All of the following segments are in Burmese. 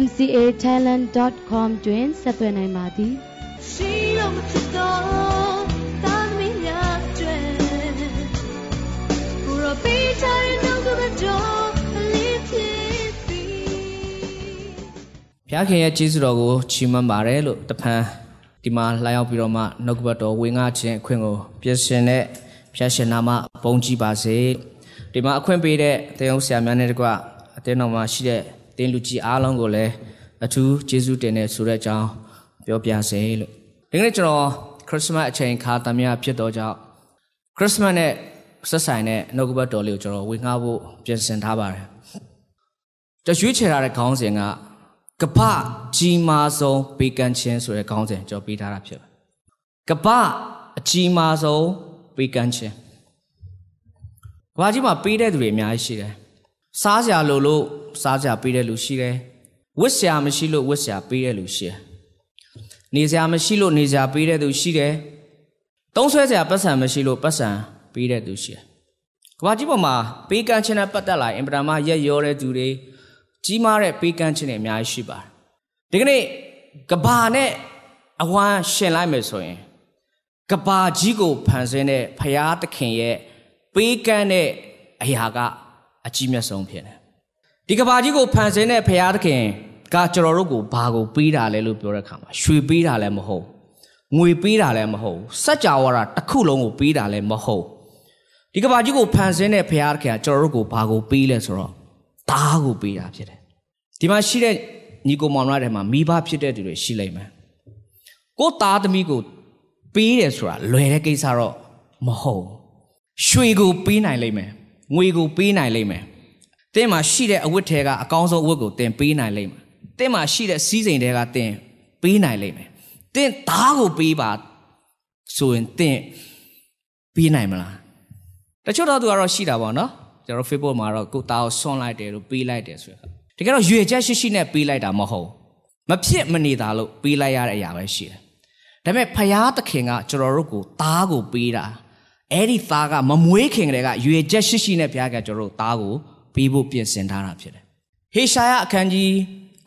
mcatalent.com တွင်ဆက်သွယ်နိုင်ပါသည်ရှိလို့မဖြစ်တော့သာသမီများကျွဲကိုရောပေးချင်တဲ့နှုတ်ကတော်အလေးဖြစ်ပြီဘုရားခင်ရဲ့ကျေးဇူးတော်ကိုချီးမွမ်းပါတယ်လို့တဖန်ဒီမှာလာရောက်ပြီးတော့မှနှုတ်ကပတ်တော်ဝင်ငါခြင်းအခွင့်ကိုပြင်ဆင်တဲ့ဘုရားရှင်နာမဘုန်းကြီးပါစေဒီမှာအခွင့်ပေးတဲ့တရားဆရာများနဲ့တကွအတင်းတော်မှာရှိတဲ့ တင်းလူကြီးအားလုံးကိုလည်းအထူးကျေးဇူးတင်တဲ့ဆိုတဲ့အကြောင်းပြောပြစေလို့ဒီကနေ့ကျွန်တော်ခရစ်စမတ်အချိန်ခါသမယဖြစ်တော့ကြောင့်ခရစ်စမတ်နဲ့ဆက်ဆိုင်တဲ့နှုတ်ကပတ်တော်လေးကိုကျွန်တော်ဝေငှဖို့ပြင်ဆင်ထားပါတယ်။ကျွန်ရွေးချယ်ထားတဲ့ခေါင်းစဉ်ကကပ္ပကြီးမားဆုံးပေကံချင်းဆိုတဲ့ခေါင်းစဉ်ကျွန်တော်ပေးထားတာဖြစ်ပါတယ်။ကပ္ပအကြီးမားဆုံးပေကံချင်းကဘာကြီးမှာပေးတဲ့သူတွေအများကြီးရှိတယ်။ စားစရာလိုလို့စားစရာပေးတဲ့လူရှိတယ်ဝတ်စရာမရှိလို့ဝတ်စရာပေးတဲ့လူရှိတယ်နေစရာမရှိလို့နေစရာပေးတဲ့သူရှိတယ်သုံးဆွဲစရာပတ်စံမရှိလို့ပတ်စံပေးတဲ့သူရှိတယ်ကဘာကြီးပေါ်မှာပေးကမ်းခြင်းနဲ့ပတ်သက်လာအင်ပဒာမရက်ရောတဲ့သူတွေကြီးမားတဲ့ပေးကမ်းခြင်းတွေအများကြီးရှိပါတယ်ဒီကနေ့ကဘာနဲ့အဝမ်းရှင်လိုက်မယ်ဆိုရင်ကဘာကြီးကိုဖန်ဆင်းတဲ့ဖရာသခင်ရဲ့ပေးကမ်းတဲ့အရာက အကြီးမြတ်ဆုံးဖြစ်တယ်ဒီကဘာကြီးကိုဖန်ဆင်းတဲ့ဖရာသခင်ကကျွန်တော်တို့ကိုဘာကိုပေးတာလဲလို့ပြောတဲ့အခါမှာရွှေပေးတာလည်းမဟုတ်ငွေပေးတာလည်းမဟုတ်စัจ java ရာတစ်ခုလုံးကိုပေးတာလည်းမဟုတ်ဒီကဘာကြီးကိုဖန်ဆင်းတဲ့ဖရာသခင်ကကျွန်တော်တို့ကိုဘာကိုပေးလဲဆိုတော့သားကိုပေးတာဖြစ်တယ်ဒီမှာရှိတဲ့ညီကိုမောင်မတွေမှာမိဘဖြစ်တဲ့သူတွေရှိလိမ့်မယ်ကိုသားသမီးကိုပေးတယ်ဆိုတာလွယ်တဲ့ကိစ္စတော့မဟုတ်ရွှေကိုပေးနိုင်လိမ့်မယ် ငွေကိုပေးနိုင်လိမ့်မယ်တင်းမှာရှိတဲ့အဝတ်ထဲကအကောင်းဆုံးအဝတ်ကိုတင်ပေးနိုင်လိမ့်မယ်တင်းမှာရှိတဲ့စီးစိမ်တွေကတင်ပေးနိုင်လိမ့်မယ်တင်းသားကိုပေးပါဆိုရင်တင်းပေးနိုင်မလားတချို့တော့သူကတော့ရှိတာပေါ့နော်ကျွန်တော် Facebook မှာတော့ကိုသားကိုဆွန့်လိုက်တယ်လို့ပေးလိုက်တယ်ဆိုတော့တကယ်တော့ရွေချက်ရှိရှိနဲ့ပေးလိုက်တာမဟုတ်မဖြစ်မနေတာလို့ပေးလိုက်ရတဲ့အရာပဲရှိတယ်ဒါပေမဲ့ဖယားသခင်ကကျွန်တော်တို့ကိုသားကိုပေးတာ အဲ့ဒီသားကမမွေးခင်ကလေးကရွေချက်ရှိရှိနဲ့ဘုရားကကျွန်တော်တို့သားကိုပေးဖို့ပြင်ဆင်ထားတာဖြစ်တယ်။ဟေရှာယအခန်းကြီး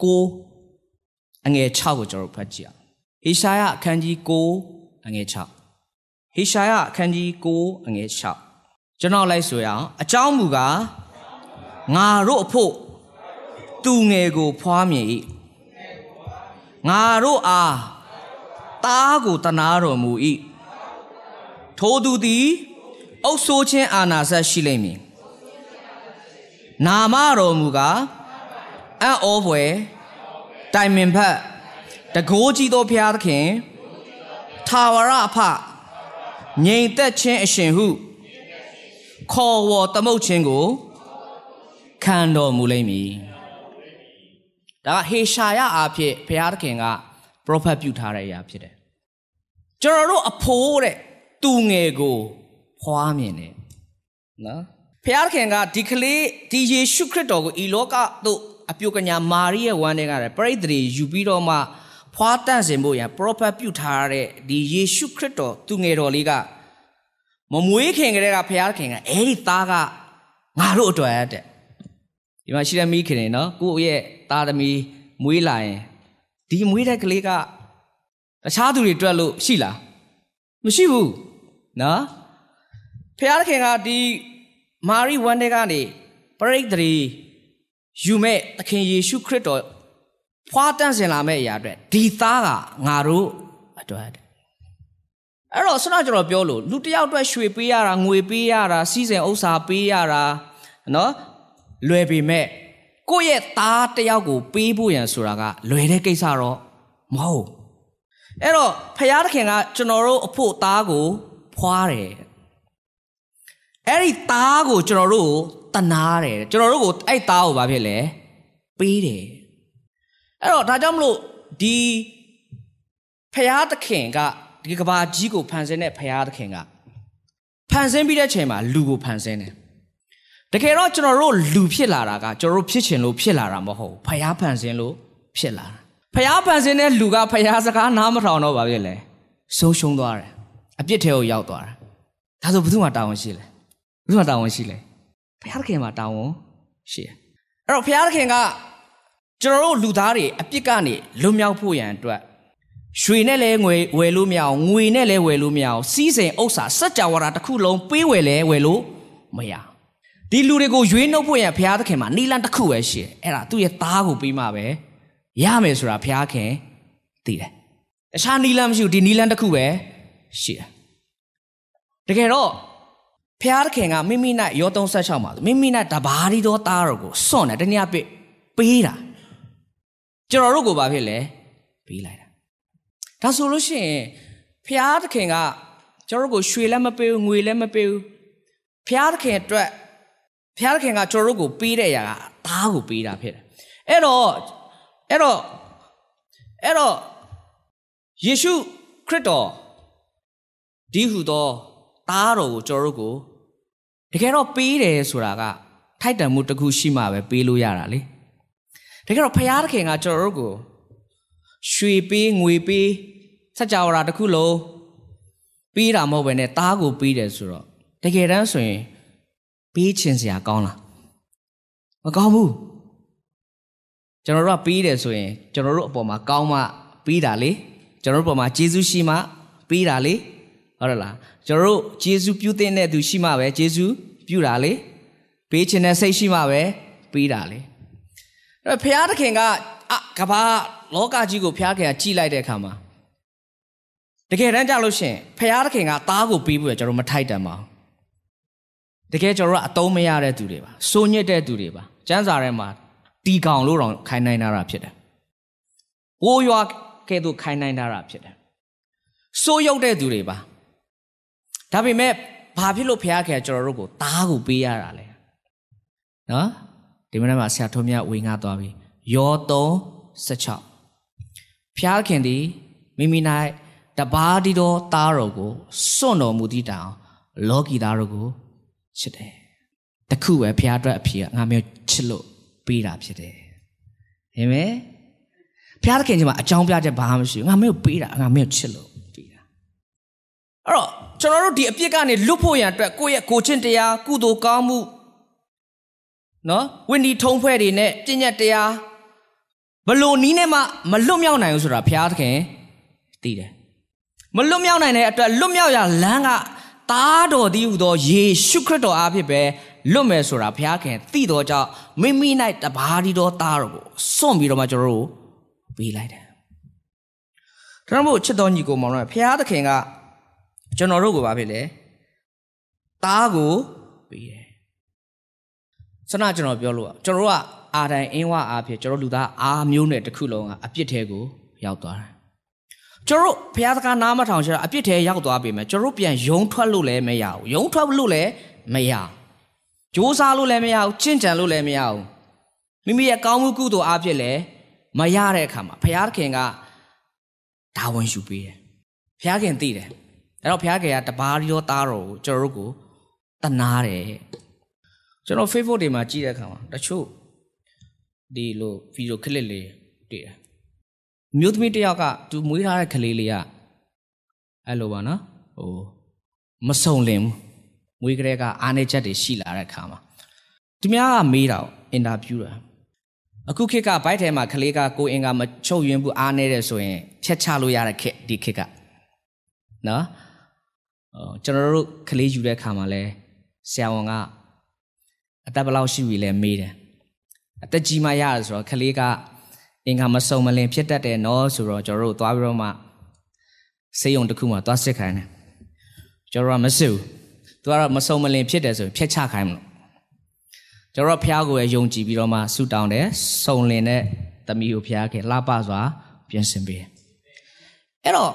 9အငယ်6ကိုကျွန်တော်ဖတ်ကြည့်အောင်။ဟေရှာယအခန်းကြီး9အငယ်6ဟေရှာယအခန်းကြီး9အငယ်6ကျွန်တော်လိုက်ဆိုရအောင်အကြောင်းမူကားငါတို့အဖို့သူငယ်ကိုဖွားမြင်၏ငါတို့အားတားကိုတနာတော်မူ၏ ထိုသူသည်အုပ်ဆိုးခြင်းအာနာဆက်ရှိလိမ့်မည်နာမတော်မူကားအံ့ဩဖွယ်တိုင်မင်ဖက်တကိုးကြီးသောဘုရားသခင်ထာဝရအဖငြိမ်သက်ခြင်းအရှင်ဟုခေါ်ဝေါ်သမုတ်ခြင်းကိုခံတော်မူလိမ့်မည်ဒါကဟေရှာယအားဖြင့်ဘုရားသခင်ကပရောဖက်ပြုထားတဲ့အရာဖြစ်တယ်ကျွန်တော်တို့အဖိုးတဲ့ သူငယ်ကိုဖွားမြင်တယ်နော်ဖျားခင်ကဒီကလေးဒီယေရှုခရစ်တော်ကိုဤလောကသို့အပြုကညာမာရိရဲ့ဝမ်းထဲကလည်းပရိသေတွေယူပြီးတော့မှဖွားတန့်စင်ဖို့ရန်ပရောဖက်ပြုထားတဲ့ဒီယေရှုခရစ်တော်သူငယ်တော်လေးကမမွေးခင်ကလေးကဖျားခင်ကအဲ့ဒီသားကငါတို့အတွက်တဲ့ဒီမှာရှိတဲ့မိခင်တွေနော်ကိုယ့်ရဲ့သားသမီးမွေးလာရင်ဒီမွေးတဲ့ကလေးကတခြားသူတွေတွေ့လို့ရှိလား မရှိဘူးနော်ဖျားခင်ကဒီမာရိဝမ်းတဲ့ကနေပရိသေတွေယူမဲ့သခင်ယေရှုခရစ်တော်ဖွာတန့်စင်လာမဲ့အရာအတွက်ဒီသားကငါတို့အတွက်အဲ့တော့ဆရာကျွန်တော်ပြောလို့လူတယောက်အတွက်ရွှေပေးရတာငွေပေးရတာစီးစိမ်ဥစ္စာပေးရတာနော်လွယ်ပေမဲ့ကိုယ့်ရဲ့သားတယောက်ကိုပေးဖို့ရန်ဆိုတာကလွယ်တဲ့ကိစ္စတော့မဟုတ် အဲ့တော့ဖခင်သခင်ကကျွန်တော်တို့အဖို့သားကိုဖွာတယ်အဲ့ဒီသားကိုကျွန်တော်တို့တနာတယ်ကျွန်တော်တို့ကိုအဲ့သားကိုဘာဖြစ်လဲပေးတယ်အဲ့တော့ဒါကြောင့်မလို့ဒီဖရာသခင်ကဒီကဘာကြီးကိုဖန်ဆင်းတဲ့ဖရာသခင်ကဖန်ဆင်းပြီးတဲ့ချိန်မှာလူကိုဖန်ဆင်းတယ်တကယ်တော့ကျွန်တော်တို့လူဖြစ်လာတာကကျွန်တော်တို့ဖြစ်ချင်လို့ဖြစ်လာတာမဟုတ်ဘူးဖရာဖန်ဆင်းလို့ဖြစ်လာတာ ဖရာဖန်ဆင်းတဲ့လူကဖရာစကားနားမထောင်တော့ပါဖြစ်လေဆုံးရှုံးသွားတယ်အပြစ်ထဲကိုရောက်သွားတယ်ဒါဆိုဘယ်သူမှတာဝန်ရှိလဲဘယ်သူမှတာဝန်ရှိလဲဖရာသခင်မှာတာဝန်ရှိတယ်အဲ့တော့ဖရာသခင်ကကျွန်တော်တို့လူသားတွေအပြစ်ကနေလွတ်မြောက်ဖို့ရန်အတွက်ရွှေနဲ့လည်းငွေဝယ်လို့မရအောင်ငွေနဲ့လည်းဝယ်လို့မရအောင်စီးစိမ်ဥစ္စာစัจ java တစ်ခုလုံးပေးဝယ်လဲဝယ်လို့မရဒီလူတွေကိုရွေးနှုတ်ဖို့ရန်ဘုရားသခင်မှာနီလန်တစ်ခုပဲရှိတယ်အဲ့ဒါသူ့ရဲ့သားကိုပေးမှပဲ ရမယ်ဆိုတာဘုရားခင်သိတယ်တခြားနီလန်မရှိဘူးဒီနီလန်တစ်ခုပဲရှိတယ်တကယ်တော့ဘုရားသခင်ကမိမိနဲ့ရော36မှာမိမိနဲ့တဘာဒီတော်သားတော်ကိုစွန့်တယ်တနည်းအားဖြင့်ပေးတာကျွန်တော်တို့ကိုဘာဖြစ်လဲပေးလိုက်တာဒါဆိုလို့ရှိရင်ဖျားသခင်ကကျွန်တော်တို့ကိုရွှေလည်းမပေးဘူးငွေလည်းမပေးဘူးဖျားသခင်အတွက်ဖျားသခင်ကကျွန်တော်တို့ကိုပေးတဲ့အရာကသားကိုပေးတာဖြစ်တယ်အဲ့တော့ အဲ့တော့အဲ့တော့ယေရှုခရစ်တော်ဒီဟုသောသားတော်ကိုကျွန်တော်တို့ကိုတကယ်တော့ပေးတယ်ဆိုတာကထိုက်တန်မှုတစ်ခုရှိမှပဲပေးလို့ရတာလေတကယ်တော့ဖျားသခင်ကကျွန်တော်တို့ကိုရွှေပေးငွေပေးစัจ java တစ်ခုလုံးပေးတာမဟုတ်ဘဲနဲ့သားကိုပေးတယ်ဆိုတော့တကယ်တမ်းဆိုရင်ပေးချင်စရာကောင်းလားမကောင်းဘူး ကျွန်တော်တို့ကပေးတယ်ဆိုရင်ကျွန်တော်တို့အပေါ်မှာကောင်းမှပေးတာလေကျွန်တော်တို့အပေါ်မှာယေရှုရှိမှပေးတာလေဟုတ်တယ်လားကျွန်တော်တို့ယေရှုပြုတဲ့သူရှိမှပဲယေရှုပြုတာလေပေးချင်တဲ့စိတ်ရှိမှပဲပေးတာလေအဲ့ဖခင်သခင်ကအကဘာလောကကြီးကိုဖျားခင်ကကြည်လိုက်တဲ့အခါမှာတကယ်တမ်းကြလို့ရှင်ဖျားသခင်ကသားကိုပေးဖို့ကျွန်တော်မထိုက်တန်ပါဘူးတကယ်ကျွန်တော်ကအတုံးမရတဲ့သူတွေပါစိုးညစ်တဲ့သူတွေပါကျမ်းစာထဲမှာ တီကောင်လို့တော့ခိုင်းနိုင်တာဖြစ်တယ်ဝိုးရွာကဲ့သို့ခိုင်းနိုင်တာဖြစ်တယ်စိုးရုပ်တဲ့သူတွေပါဒါပေမဲ့ဘာဖြစ်လို့ဖျားခင်ကျွန်တော်တို့ကိုသားကိုပေးရတာလဲနော်ဒီမနေ့မှာဆရာထုံးမြဝေငှသွားပြီယော3:16ဖျားခင်သည်မိမိ၌တပါးဒီတော်သားတော်ကိုစွန့်တော်မူသည့်တိုင်လောကီသားတော်ကိုချစ်တယ်တခုပဲဖျားအတွက်အဖြစ်ငါမျိုးချစ်လို့ ပေးတာဖြစ်တယ်အာမင်ဖျားခင်ကြီးမှာအကြောင်းပြချက်ဘာမှမရှိဘူးငါမျိုးပေးတာငါမျိုးချစ်လို့ပေးတာအဲ့တော့ကျွန်တော်တို့ဒီအပြစ်ကနေလွတ်ဖို့ရန်အတွက်ကိုယ့်ရဲ့ကိုချင်းတရားကုသိုလ်ကောင်းမှုနော်ဝိနည်းထုံးဖွဲ့တွေနဲ့ပြည့်ညတ်တရားဘလို့နီးနဲ့မှမလွတ်မြောက်နိုင်ဘူးဆိုတာဘုရားသခင်သိတယ်မလွတ်မြောက်နိုင်တဲ့အတွက်လွတ်မြောက်ရလမ်းကသားတော်တည်းဟူသောယေရှုခရစ်တော်အားဖြင့်ပဲ လွတ်မယ်ဆိုတာဘုရားခင်သိတော်ကြောင့်မိမိ၌တပါးဒီတော်သားတော်ကိုစွန့်ပြီးတော့မှကျွန်တော်တို့ပေးလိုက်တယ်ကျွန်တော်တို့ချစ်တော်ညီကိုမောင်တို့ဘုရားသခင်ကကျွန်တော်တို့ကိုဘာဖြစ်လဲသားကိုပေးတယ်စနကျွန်တော်ပြောလို့ကျွန်တော်တို့ကအာတိုင်အင်းဝအားဖြင့်ကျွန်တော်လူသားအားမျိုးနဲ့တစ်ခုလုံးကအပြစ်ထဲကိုရောက်သွားတယ်ကျွန်တော်ဘုရားသခင်နားမထောင်ချင်အပြစ်ထဲရောက်သွားပြီမယ်ကျွန်တော်ပြန်ယုံထွက်လို့လည်းမရဘူးယုံထွက်လို့လည်းမရ ကြိုးစားလို့လည်းမရဘူးချင့်ကြံလို့လည်းမရဘူးမိမိရဲ့ကောင်းမှုကုသိုလ်အားဖြင့်လည်းမရတဲ့အခါမှာဘုရားသခင်ကဒါဝန်ယူပေးတယ်ဘုရားခင်သိတယ်အဲ့တော့ဘုရားခင်ကတပါးရောသားတော်ကိုကျွန်တော်တို့ကိုတနာတယ်ကျွန်တော် Facebook တွေမှာကြည့်တဲ့အခါမှာတချို့ဒီလိုဗီဒီယိုခလစ်လေးတွေ့တယ်မျိုးသမီးတယောက်ကသူမွေးထားတဲ့ကလေးလေးကအဲ့လိုပါနော်ဟိုမစုံလင်ဘူး မွေးကလေးကအားနေချက်တွေရှိလာတဲ့အခါမှာသူများကမေးတာအင်တာဗျူးတာအခုခေတ်ကဘိုက်ထဲမှာကလေးကကိုအင်ကမချုပ်ယွင်းဘူးအားနေတယ်ဆိုရင်ဖြတ်ချလို့ရတဲ့ခေတ်ဒီခေတ်ကနော်ဟိုကျွန်တော်တို့ကလေးယူတဲ့အခါမှာလဲဆရာဝန်ကအသက်ဘယ်လောက်ရှိပြီလဲမေးတယ်အသက်ကြီးမှရတယ်ဆိုတော့ကလေးကအင်္ဂါမစုံမလင်ဖြစ်တတ်တယ်နော်ဆိုတော့ကျွန်တော်တို့သွားပြီးတော့မှစေယုံတစ်ခုမှသွားစစ်ခိုင်းတယ်ကျွန်တော်ကမစစ်ဘူး သူကတော့မစုံမလင်ဖြစ်တယ်ဆိုရင်ဖျက်ချခိုင်းမလို့ကျွန်တော်ဖះကိုရယုံကြည်ပြီးတော့မှဆူတောင်းတယ်စုံလင်တဲ့သမီးကိုဖះခဲ့လှပစွာပြင်ဆင်ပေးတယ်အဲ့တော့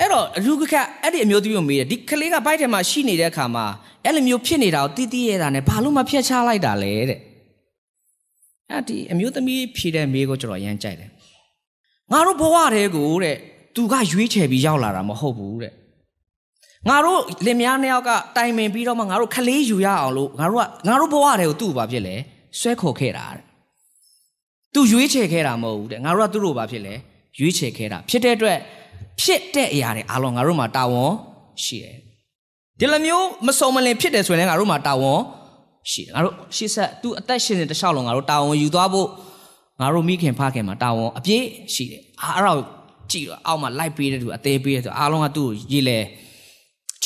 အဲ့တော့အလူကခအဲ့ဒီအမျိုးသမီးကိုမေးတယ်ဒီကလေးကဘိုက်ထဲမှာရှိနေတဲ့အခါမှာအဲ့လိုမျိုးဖြစ်နေတာကိုတီးတီးရတာနဲ့ဘာလို့မဖျက်ချလိုက်တာလဲတဲ့အဲ့ဒီအမျိုးသမီးဖြေတဲ့မေးကိုကျွန်တော်ရမ်းကြိုက်တယ်ငါတို့ဘဝတဲကိုတဲ့သူကရွေးချယ်ပြီးရောက်လာတာမဟုတ်ဘူးတဲ့ ငါတို့လင်မယားနှစ်ယောက်ကတိုင်ပင်ပြီးတော့မှငါတို့ခလေးယူရအောင်လို့ငါတို့ကငါတို့ဘဝတဲကိုသူ့ဘာဖြစ်လဲဆွဲခေါ်ခဲ့တာတဲ့သူရွေးချယ်ခဲ့တာမဟုတ်ဘူးတဲ့ငါတို့ကသူ့လိုဘာဖြစ်လဲရွေးချယ်ခဲ့တာဖြစ်တဲ့အတွက်ဖြစ်တဲ့အရာတွေအားလုံးငါတို့မှာတာဝန်ရှိတယ်ဒီလိုမျိုးမစုံမလင်ဖြစ်တယ်ဆိုရင်လည်းငါတို့မှာတာဝန်ရှိတယ်ငါတို့ရှေ့ဆက်သူအသက်ရှင်နေတခြားလုံးငါတို့တာဝန်ယူသွားဖို့ငါတို့မိခင်ဖခင်မှာတာဝန်အပြည့်ရှိတယ်အားအဲ့ဒါကြည့်တော့အောက်မှာလိုက်ပေးတဲ့သူအသေးပေးတဲ့သူအားလုံးကသူ့ကိုရေးလဲ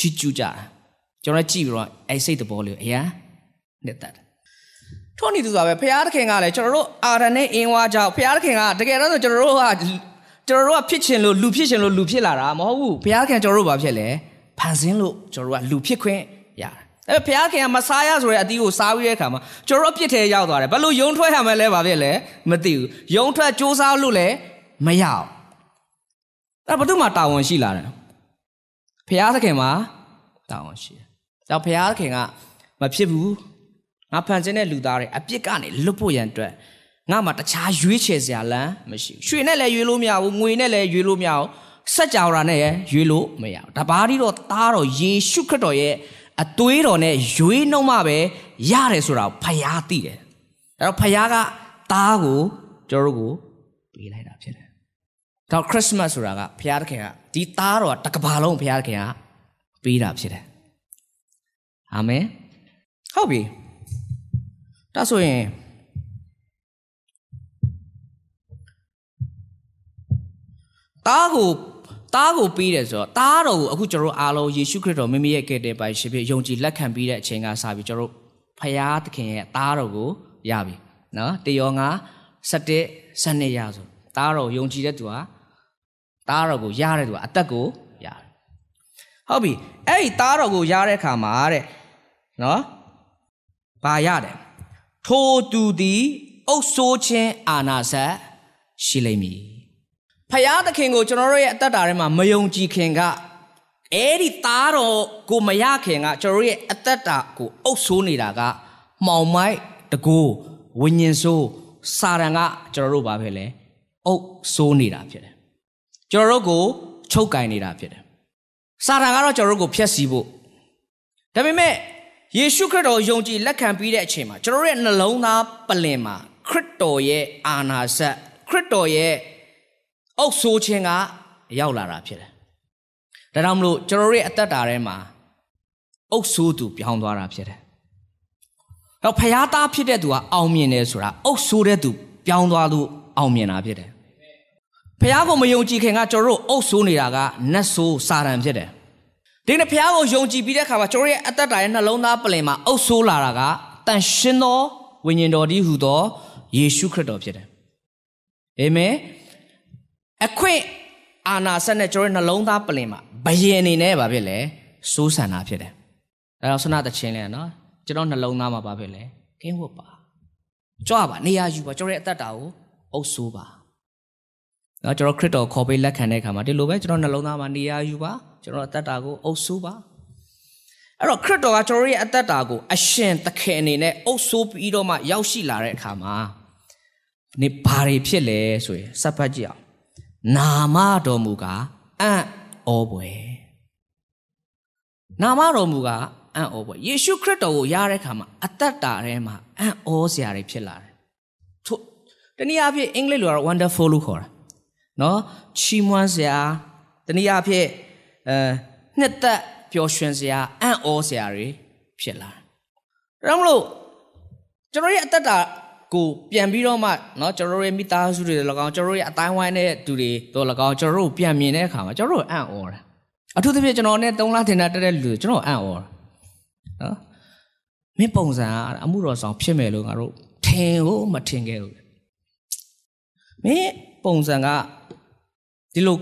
ချီကျူးကြတာကျွန်တော်ကြည့်ပြီးတော့အဲ့စိတ်တဘောလေးအရာနှစ်သက်ထို့နည်းသူဆိုပဲဖခင်သခင်ကလည်းကျွန်တော်တို့အာရနဲ့အင်းဝါကြောင့်ဖခင်သခင်ကတကယ်တော့ကျွန်တော်တို့ကကျွန်တော်တို့ကဖြစ်ချင်လို့လူဖြစ်ချင်လို့လူဖြစ်လာတာမဟုတ်ဘူးဖခင်သခင်ကျွန်တော်တို့ဘာဖြစ်လဲဖန်ဆင်းလို့ကျွန်တော်တို့ကလူဖြစ်ခွင့်ရတယ်ဒါပေမဲ့ဘုရားခင်ကမစားရဆိုတဲ့အတီးကိုစားပြီးတဲ့အခါမှာကျွန်တော်တို့ပြစ်ထဲရောက်သွားတယ်ဘယ်လိုယုံထွက်ရမလဲဘာဖြစ်လဲမသိဘူးယုံထွက်စ조사လို့လည်းမရအောင်အဲ့ဘာလို့မှတာဝန်ရှိလာတယ် ဘုရားသခင်မှာတာဝန်ရှိတယ်ဒါဘုရားသခင်ကမဖြစ်ဘူးငါဖန်ဆင်းတဲ့လူသားတွေအပြစ်ကနေလွတ်ဖို့ရန်အတွက်ငါမှတခြားရွေးချယ်စရာလမ်းမရှိဘူးရွှေနဲ့လည်းရွေးလို့မရဘူးငွေနဲ့လည်းရွေးလို့မရဘူးစัจ java နဲ့ရွေးလို့မရဘူးဒါဘာဒီတော့သားတော်ယေရှုခရစ်တော်ရဲ့အသွေးတော်နဲ့ရွေးနှုံမှပဲရတယ်ဆိုတာဖယားသိတယ်အဲ့တော့ဖယားကသားကိုကျွန်တော်တို့ကိုပေးလိုက်တာဖြစ်တယ်တော့ခရစ်မတ်ဆိုတာကဖယားတခင်က ဒီသားတော်တကဘာလုံးဖယားတခင်ကပေးတာဖြစ်တယ်အာမင်ဟုတ်ပြီဒါဆိုရင်သားကိုတားကိုပေးတယ်ဆိုတော့တားတော်ကိုအခုကျွန်တော်တို့အားလုံးယေရှုခရစ်တော်မိမိရဲ့ကယ်တင်ပိုင်ရှင်ဖြစ်ယုံကြည်လက်ခံပြီးတဲ့အချိန်ကစပြီးကျွန်တော်တို့ဖယားသခင်ရဲ့တားတော်ကိုရပြီနော်တေယောငါ7 7ရဆိုတားတော်ယုံကြည်တဲ့သူဟာ တားတော်ကိုရတဲ့သူဟာအသက်ကိုရတယ်ဟုတ်ပြီအဲ့ဒီတားတော်ကိုရတဲ့အခါမှာတဲ့နော်ဘာရတယ်ထိုသူသည်အုပ်ဆိုးခြင်းအာနာဆက်ရှိလိမ့်မည်ဖယားသခင်ကိုကျွန်တော်တို့ရဲ့အသက်တာထဲမှာမယုံကြည်ခင်ကအဲ့ဒီသားတော်ကိုမရခင်ကကျွန်တော်တို့ရဲ့အသက်တာကိုအုပ်ဆိုးနေတာကမှောင်မိုက်တကိုးဝိညာဉ်ဆိုးစာရန်ကကျွန်တော်တို့ဘာဖြစ်လဲအုပ်ဆိုးနေတာဖြစ်တယ် ကျွန်တော်တို့ကိုချုပ်ကင်နေတာဖြစ်တယ်စာရန်ကတော့ကျွန်တော်တို့ကိုဖျက်ဆီးဖို့ဒါပေမဲ့ယေရှုခရစ်တော်ယုံကြည်လက်ခံပြီးတဲ့အချိန်မှာကျွန်တော်တို့ရဲ့နှလုံးသားပလင်မှာခရစ်တော်ရဲ့အာနာစက်ခရစ်တော်ရဲ့အုပ်ဆိုးခြင်းကရောက်လာတာဖြစ်တယ်။ဒါကြောင့်မလို့ကျွန်တော်ရဲ့အသက်တာထဲမှာအုပ်ဆိုးသူပြောင်းသွားတာဖြစ်တယ်။တော့ဖျားသားဖြစ်တဲ့သူကအောင်မြင်တယ်ဆိုတာအုပ်ဆိုးတဲ့သူပြောင်းသွားလို့အောင်မြင်တာဖြစ်တယ်။ ဖျားကိုမယုံကြည်ခင်ကကျွန်တော်တို့အုပ်ဆိုးနေတာကနတ်ဆိုးစာတန်ဖြစ်တယ်။ဒီနေ့ဖျားကိုယုံကြည်ပြီးတဲ့အခါမှာကျွန်တော်ရဲ့အသက်တာရဲ့နှလုံးသားပလင်မှာအုပ်ဆိုးလာတာကတန်ရှင်သောဝိညာဉ်တော်ဒီဟူသောယေရှုခရစ်တော်ဖြစ်တယ်။အာမင်။အခွင့်အာနာဆက်နဲ့ကျွန်တော်နှလုံးသားပလင်မှာဘယင်အနေနဲ့ဗာဖြစ်လဲစိုးဆန်တာဖြစ်တယ်။ဒါတော့ဆနာတချင်းလဲနော်ကျွန်တော်နှလုံးသားမှာဗာဖြစ်လဲကင်းဝတ်ပါကြွပါနေရာယူပါကျွန်တော်ရဲ့အသက်တာကိုအုပ်ဆိုးပါ နော်ကျွန်တော်ခရစ်တော်ခေါ်ပေးလက်ခံတဲ့အခါမှာဒီလိုပဲကျွန်တော်နှလုံးသားမှာနေရာယူပါကျွန်တော်အသက်တာကိုအုပ်ဆိုးပါအဲ့တော့ခရစ်တော်ကကျွန်တော်ရဲ့အသက်တာကိုအရှင်သခင်အနေနဲ့အုပ်ဆိုးပြီးတော့မှရောက်ရှိလာတဲ့အခါမှာနေဘာတွေဖြစ်လဲဆိုရင်စပ်ပတ်ကြည့်အောင်နာမတော်မူကားအံ့ဩပွယ်နာမတော်မူကားအံ့ဩပွယ်ယေရှုခရစ်တော်ကိုရတဲ့အခါမှာအသက်တာထဲမှာအံ့ဩစရာတွေဖြစ်လာတယ်ထို့တနည်းအားဖြင့်အင်္ဂလိပ်လိုကတော့ wonderful လို့ခေါ်တာ နော်ချီးမွမ်းစရာတနည်းအားဖြင့်အဲနှစ်သက်ပျော်ရွှင်စရာအံ့ဩစရာတွေဖြစ်လာတယ်ဒါကြောင့်မလို့ကျွန်တော်ရဲ့အသက်တာကိုပြန်ပြီးတော့မှเนาะကျွန်တော်တို့ရဲ့မိသားစုတွေလည်းကောင်းကျွန်တော်တို့ရဲ့အတိုင်းဝိုင်းတဲ့သူတွေတော့လည်းကောင်းကျွန်တော်တို့ပြန်မြင်တဲ့အခါမှာကျွန်တော်တို့အံ့ဩတာအထူးသဖြင့်ကျွန်တော်နဲ့၃လထင်တာတက်တဲ့လူကျွန်တော်အံ့ဩတာနော်မင်းပုံစံကအမှုတော်ဆောင်ဖြစ်မယ်လို့ငါတို့ထင်ကိုမထင်ခဲ့ဘူးမင်းပုံစံက ဒီလို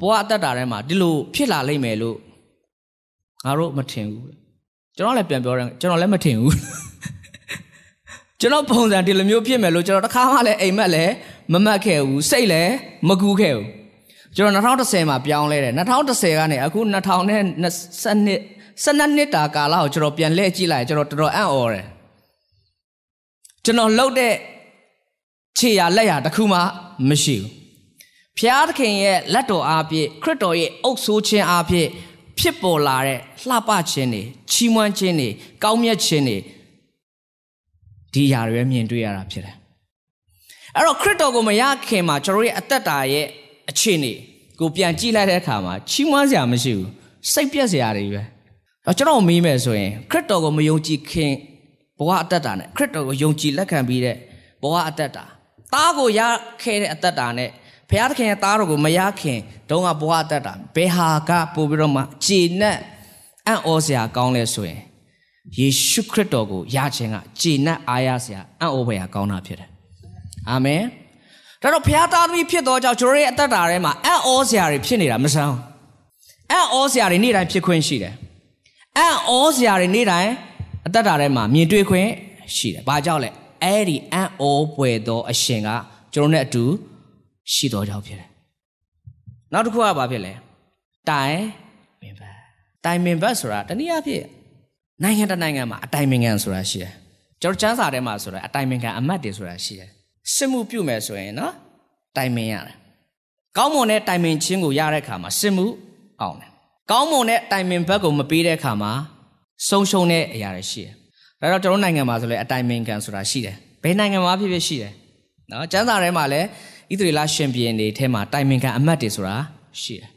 ဘဝအတ္တတာထဲမှာဒီလိုဖြစ်လာလိမ့်မယ်လို့ငါတို့မထင်ဘူးကျွန်တော်လည်းပြန်ပြောတယ်ကျွန်တော်လည်းမထင်ဘူးကျွန်တော်ပုံစံဒီလိုမျိုးဖြစ်မယ်လို့ကျွန်တော်တစ်ခါမှလည်းအိမ်မက်လည်းမမတ်ခဲ့ဘူးစိတ်လည်းမကူးခဲ့ဘူးကျွန်တော်2010မှာပြောင်းလဲတယ်2010ကနေအခု2020 12နှစ်တာကာလကိုကျွန်တော်ပြန်လှည့်ကြည့်လိုက်ကျွန်တော်တော်တော်အံ့ဩတယ်ကျွန်တော်လှုပ်တဲ့ခြေရလက်ရတစ်ခုမှမရှိဘူး ဖျားသခင်ရဲ့လက်တော်အားဖြင့်ခရစ်တော်ရဲ့အုပ်ဆိုးခြင်းအားဖြင့်ဖြစ်ပေါ်လာတဲ့လှပခြင်းတွေချီးမွမ်းခြင်းတွေကောင်းမြတ်ခြင်းတွေဒီຢာတွေမြင်တွေ့ရတာဖြစ်တယ်အဲ့တော့ခရစ်တော်ကိုမရခင်မှာကျွန်တော်ရဲ့အသက်တာရဲ့အခြေအနေကိုပြန်ကြည့်လိုက်တဲ့အခါမှာချီးမွမ်းစရာမရှိဘူးစိတ်ပြက်စရာတွေပဲတော့ကျွန်တော်မေးမယ်ဆိုရင်ခရစ်တော်ကိုမယုံကြည်ခင်ဘဝအသက်တာနဲ့ခရစ်တော်ကိုယုံကြည်လက်ခံပြီးတဲ့ဘဝအသက်တာသားကိုရခဲ့တဲ့အသက်တာနဲ့ ဘုရားသခင်ရဲ့သားတော်ကိုမရခင်တုန်းကဘဝအသက်တာဘယ်ဟာကပို့ပြီးတော့မှဂျေနဲ့အံ့ဩစရာကောင်းလဲဆိုရင်ယေရှုခရစ်တော်ကိုရခြင်းကဂျေနဲ့အားရစရာအံ့ဩဖွယ်ရာကောင်းတာဖြစ်တယ်အာမင်ဒါတော့ဘုရားသားသမီးဖြစ်တော်ကြောင့်ကျွန်တော်ရဲ့အသက်တာထဲမှာအံ့ဩစရာတွေဖြစ်နေတာမဆန်းအံ့ဩစရာတွေနေ့တိုင်းဖြစ်ခွင့်ရှိတယ်အံ့ဩစရာတွေနေ့တိုင်းအသက်တာထဲမှာမြင်တွေ့ခွင့်ရှိတယ်ဘာကြောင့်လဲအဲ့ဒီအံ့ဩပွေသောအရှင်ကကျွန်တော်နဲ့အတူ ရှိတော်ကြောင့်ဖြစ်တယ်နောက်တစ်ခုကဘာဖြစ်လဲတိုင်မင်ဘတ်တိုင်မင်ဘတ်ဆိုတာတနည်းအားဖြင့်နိုင်ငံတစ်နိုင်ငံမှာအတိုင်ပင်ခံဆိုတာရှိတယ်ကျွန်တော်ကျမ်းစာထဲမှာဆိုတာအတိုင်ပင်ခံအမတ်တွေဆိုတာရှိတယ်စစ်မှုပြုမယ်ဆိုရင်နော်တိုင်ပင်ရတယ်ကောင်းမွန်တဲ့တိုင်ပင်ခြင်းကိုရတဲ့အခါမှာစစ်မှုကောင်းတယ်ကောင်းမွန်တဲ့တိုင်ပင်ဘက်ကိုမပေးတဲ့အခါမှာဆုံးရှုံးတဲ့အရာတွေရှိတယ်ဒါတော့ကျွန်တော်နိုင်ငံမှာဆိုလဲအတိုင်ပင်ခံဆိုတာရှိတယ်ဘယ်နိုင်ငံမှာဖြစ်ဖြစ်ရှိတယ်နော်ကျမ်းစာထဲမှာလည်း ဣသရေလရှင်ဘီရင်တွေထဲမှာတိုင်ပင်ခံအမတ်တွေဆိုတာရှိတယ်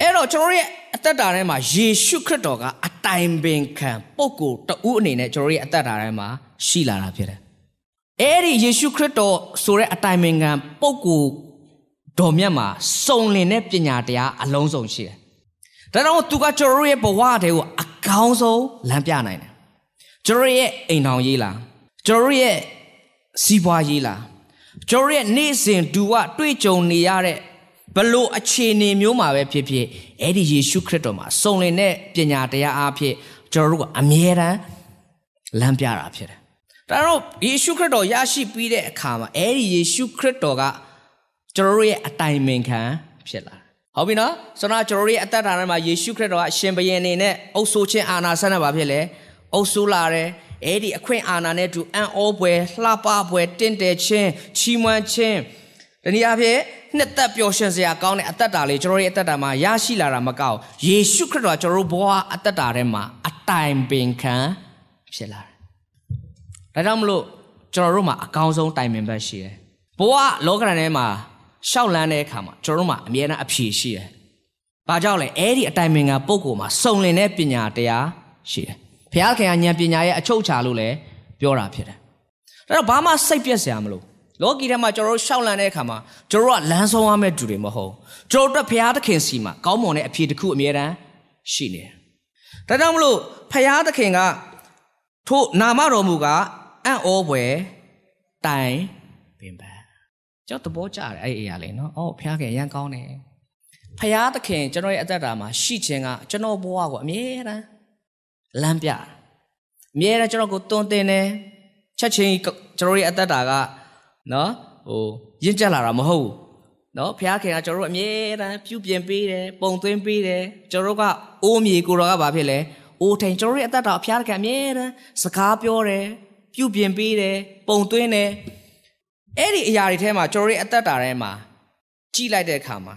အဲ့တော့ကျွန်တော်ရဲ့အသက်တာထဲမှာယေရှုခရစ်တော်ကအတိုင်ပင်ခံပုဂ္ဂိုလ်တဦးအနေနဲ့ကျွန်တော်ရဲ့အသက်တာထဲမှာရှိလာတာဖြစ်တယ်အဲ့ဒီယေရှုခရစ်တော်ဆိုတဲ့အတိုင်ပင်ခံပုဂ္ဂိုလ်တော်မြတ်မှာစုံလင်တဲ့ပညာတရားအလုံးစုံရှိတယ်ဒါကြောင့်သူကကျွန်တော်ရဲ့ဘဝတွေကိုအကောင်းဆုံးလမ်းပြနိုင်တယ်ကျွန်တော်ရဲ့အိမ်ထောင်ရေးလားကျွန်တော်ရဲ့စီးပွားရေးလား ကျွန်တော်ရဲ့နေ့စဉ်ဒူဝတွေ့ကြုံနေရတဲ့ဘလို့အခြေအနေမျိုးမှာပဲဖြစ်ဖြစ်အဲ့ဒီယေရှုခရစ်တော်မှာစုံလင်တဲ့ပညာတရားအားဖြင့်ကျွန်တော်တို့ကအမြဲတမ်းလမ်းပြတာဖြစ်တယ်။ဒါတော့ယေရှုခရစ်တော်ရရှိပြီးတဲ့အခါမှာအဲ့ဒီယေရှုခရစ်တော်ကကျွန်တော်တို့ရဲ့အတိုင်ပင်ခံဖြစ်လာဟုတ်ပြီနော်ဆိုတော့ကျွန်တော်တို့ရဲ့အသက်တာထဲမှာယေရှုခရစ်တော်ကအရှင်ဘုရင်အနေနဲ့အုပ်ဆိုးခြင်းအာဏာဆက်နေပါဖြစ်လေအုပ်ဆိုးလာတယ် အဲ့ဒီအခွင့်အာဏာနဲ့တူအံ့ဩပွဲလှပပွဲတင့်တယ်ခြင်းချီးမွမ်းခြင်းဒီနေ့အဖြစ်နှစ်သက်ပျော်ရွှင်စရာကောင်းတဲ့အသက်တာလေးကျွန်တော်ရဲ့အသက်တာမှာရရှိလာတာမကောက်ယေရှုခရစ်တော်ကျွန်တော်တို့ဘဝအသက်တာထဲမှာအတိုင်ပင်ခံဖြစ်လာတယ်ဒါကြောင့်မလို့ကျွန်တော်တို့မှာအကောင်းဆုံးတိုင်ပင်ဘက်ရှိတယ်ဘဝလောကရန်ထဲမှာရှောက်လန်းတဲ့အခါမှာကျွန်တော်တို့မှာအမြဲတမ်းအဖြေရှိတယ်ဘာကြောင့်လဲအဲ့ဒီအတိုင်ပင်ခံပုဂ္ဂိုလ်မှာစုံလင်တဲ့ပညာတရားရှိတယ် ဘုရားခင်ကဉာဏ်ပညာရဲ့အချုပ်ချာလို့လည်းပြောတာဖြစ်တယ်ဒါတော့ဘာမှစိတ်ပြက်စရာမလိုလောကီထဲမှာကျွန်တော်တို့ရှောက်လန့်တဲ့အခါမှာကျွန်တော်တို့ကလမ်းဆုံးရမယ့်သူတွေမဟုတ်ကျွန်တော်တို့ဘုရားသခင်စီမှာကောင်းမွန်တဲ့အဖြေတစ်ခုအမြဲတမ်းရှိနေတယ်ဒါကြောင့်မလို့ဘုရားသခင်ကထို့နာမတော်မူကအံ့ဩဖွယ်တိုင်ပင်ပန်းကျွန်တော်သဘောကျတယ်အဲ့ဒီအရာလေးနော်အော်ဘုရားခင်ရန်ကောင်းတယ်ဖယားသခင်ကျွန်တော်ရဲ့အသက်တာမှာရှိခြင်းကကျွန်တော်ဘဝကိုအမြဲတမ်း လမ်းပြအမြဲတမ်းကျွန်တော်ကိုတွန်းတင်တယ်ချက်ချင်းကျွန်တော်ရဲ့အသက်တာကနော်ဟိုရင့်ကျက်လာတာမဟုတ်ဘူးနော်ဖခင်ကကျွန်တော်တို့အမြဲတမ်းပြုပြင်ပေးတယ်ပုံသွင်းပေးတယ်ကျွန်တော်တို့ကအိုးမြေကိုတော်ကဘာဖြစ်လဲအိုးထိုင်ကျွန်တော်ရဲ့အသက်တာဖခင်ကအမြဲတမ်းစကားပြောတယ်ပြုပြင်ပေးတယ်ပုံသွင်းတယ်အဲ့ဒီအရာတွေထဲမှာကျွန်တော်ရဲ့အသက်တာထဲမှာကြည့်လိုက်တဲ့အခါမှာ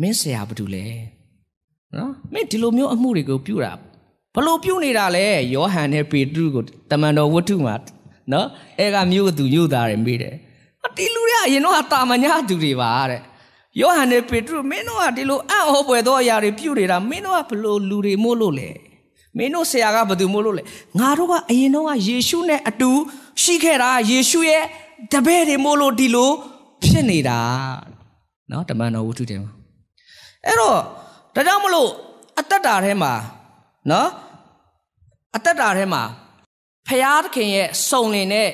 မင်းဆရာဘာတူလဲနော်မင်းဒီလိုမျိုးအမှုတွေကိုပြုတာ ဘလို့ပြုနေတာလဲယောဟန်နဲ့ပေတရုကိုတမန်တော်ဝတ္ထုမှာနော်အဲကမြို့သူမြို့သားတွေမေးတယ်ဒီလူတွေကအရင်တော့တာမညာသူတွေပါတဲ့ယောဟန်နဲ့ပေတရုမင်းတို့ကဒီလိုအံ့ဩပွေသောအရာတွေပြုနေတာမင်းတို့ကဘလို့လူတွေမို့လို့လဲမင်းတို့ဆရာကဘာသူမို့လို့လဲငါတို့ကအရင်တော့ကယေရှုနဲ့အတူရှိခဲ့တာယေရှုရဲ့တပည့်တွေမို့လို့ဒီလိုဖြစ်နေတာနော်တမန်တော်ဝတ္ထုတယ်မှာအဲ့တော့ဒါကြောင့်မလို့အသက်တာထဲမှာ နော်အသက်တာထဲမှာဖရာသခင်ရဲ့စုံလင်တဲ့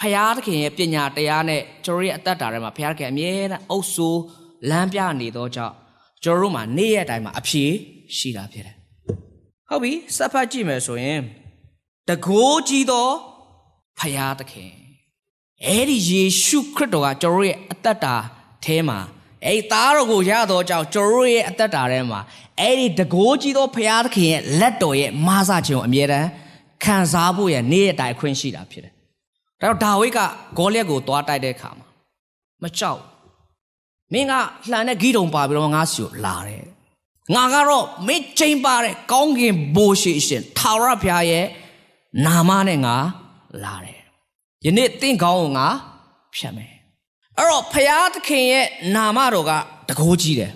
ဖရာသခင်ရဲ့ပညာတရားနဲ့ကျွန်တော်ရဲ့အသက်တာထဲမှာဖရာသခင်အမြဲတမ်းအုပ်ဆိုးလမ်းပြနေသောကြောင့်ကျွန်တော်တို့မှာနေ့ရက်တိုင်းမှာအဖြေရှိတာဖြစ်တယ်။ဟုတ်ပြီစက်ဖတ်ကြည့်မယ်ဆိုရင်တကိုးကြီးသောဖရာသခင်အဲ့ဒီယေရှုခရစ်တော်ကကျွန်တော်ရဲ့အသက်တာထဲမှာအဲ့ဒီသားတော်ကိုရတော့ကြောင့်ကျွန်တော်ရဲ့အသက်တာထဲမှာ အဲ့ဒီတကိုးကြီးသောဖရာသခင်ရဲ့လက်တော်ရဲ့မဆခြင်းကိုအမြဲတမ်းခံစားဖို့ရနေ့ရက်တိုင်းအခွင့်ရှိတာဖြစ်တယ်။ဒါတော့ဒါဝိဒ်ကဂေါလိယက်ကိုသွားတိုက်တဲ့အခါမှာမကြောက်မင်းကလှန်တဲ့ဂီတုံပါပြီးတော့ငါစီကိုလာတယ်ငါကတော့မင်းချိန်ပါတဲ့ကောင်းကင်ဘိုးရှိရှင်ထာဝရဘုရားရဲ့နာမနဲ့ငါလာတယ်ယနေ့တင့်ကောင်းကိုငါဖြတ်မယ်အဲ့တော့ဘုရားသခင်ရဲ့နာမတော်ကတကိုးကြီးတယ်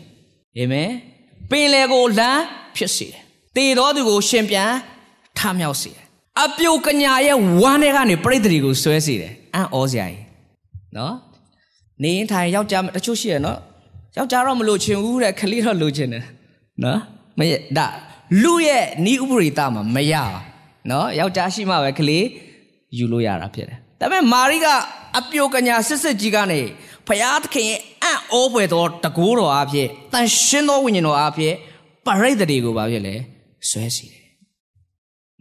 အာမင် ပင်လေကိုလမ်းဖြစ်စေတယ်တေတော်သူကိုရှင်ပြန်ထမြောက်စေတယ်အပြုတ်ကညာရဲ့ဝမ်းထဲကနေပြိတ္တိကိုဆွဲစေတယ်အံ့ဩစရာကြီးနော်နေရင်ထိုင်ယောက်ျားတချို့ရှိရနော်ယောက်ျားတော့မလို့ချင်ဘူးတဲ့ခလေးတော့လိုချင်တယ်နော်မရဒါလူရဲ့နီးဥပရိသမှာမရပါနော်ယောက်ျားရှိမှပဲခလေးယူလို့ရတာဖြစ်တယ်ဒါပေမဲ့မာရိကအပြုတ်ကညာစစ်စစ်ကြီးကနေ ဖယားသခင်ရဲ့အံ့ဩဖွယ်သောတကူတော်အဖြစ်တန်ရှင်းသောဝိညာဉ်တော်အဖြစ်ပရိသတ်တွေကိုပါဖြစ်လေဆွဲစီတယ်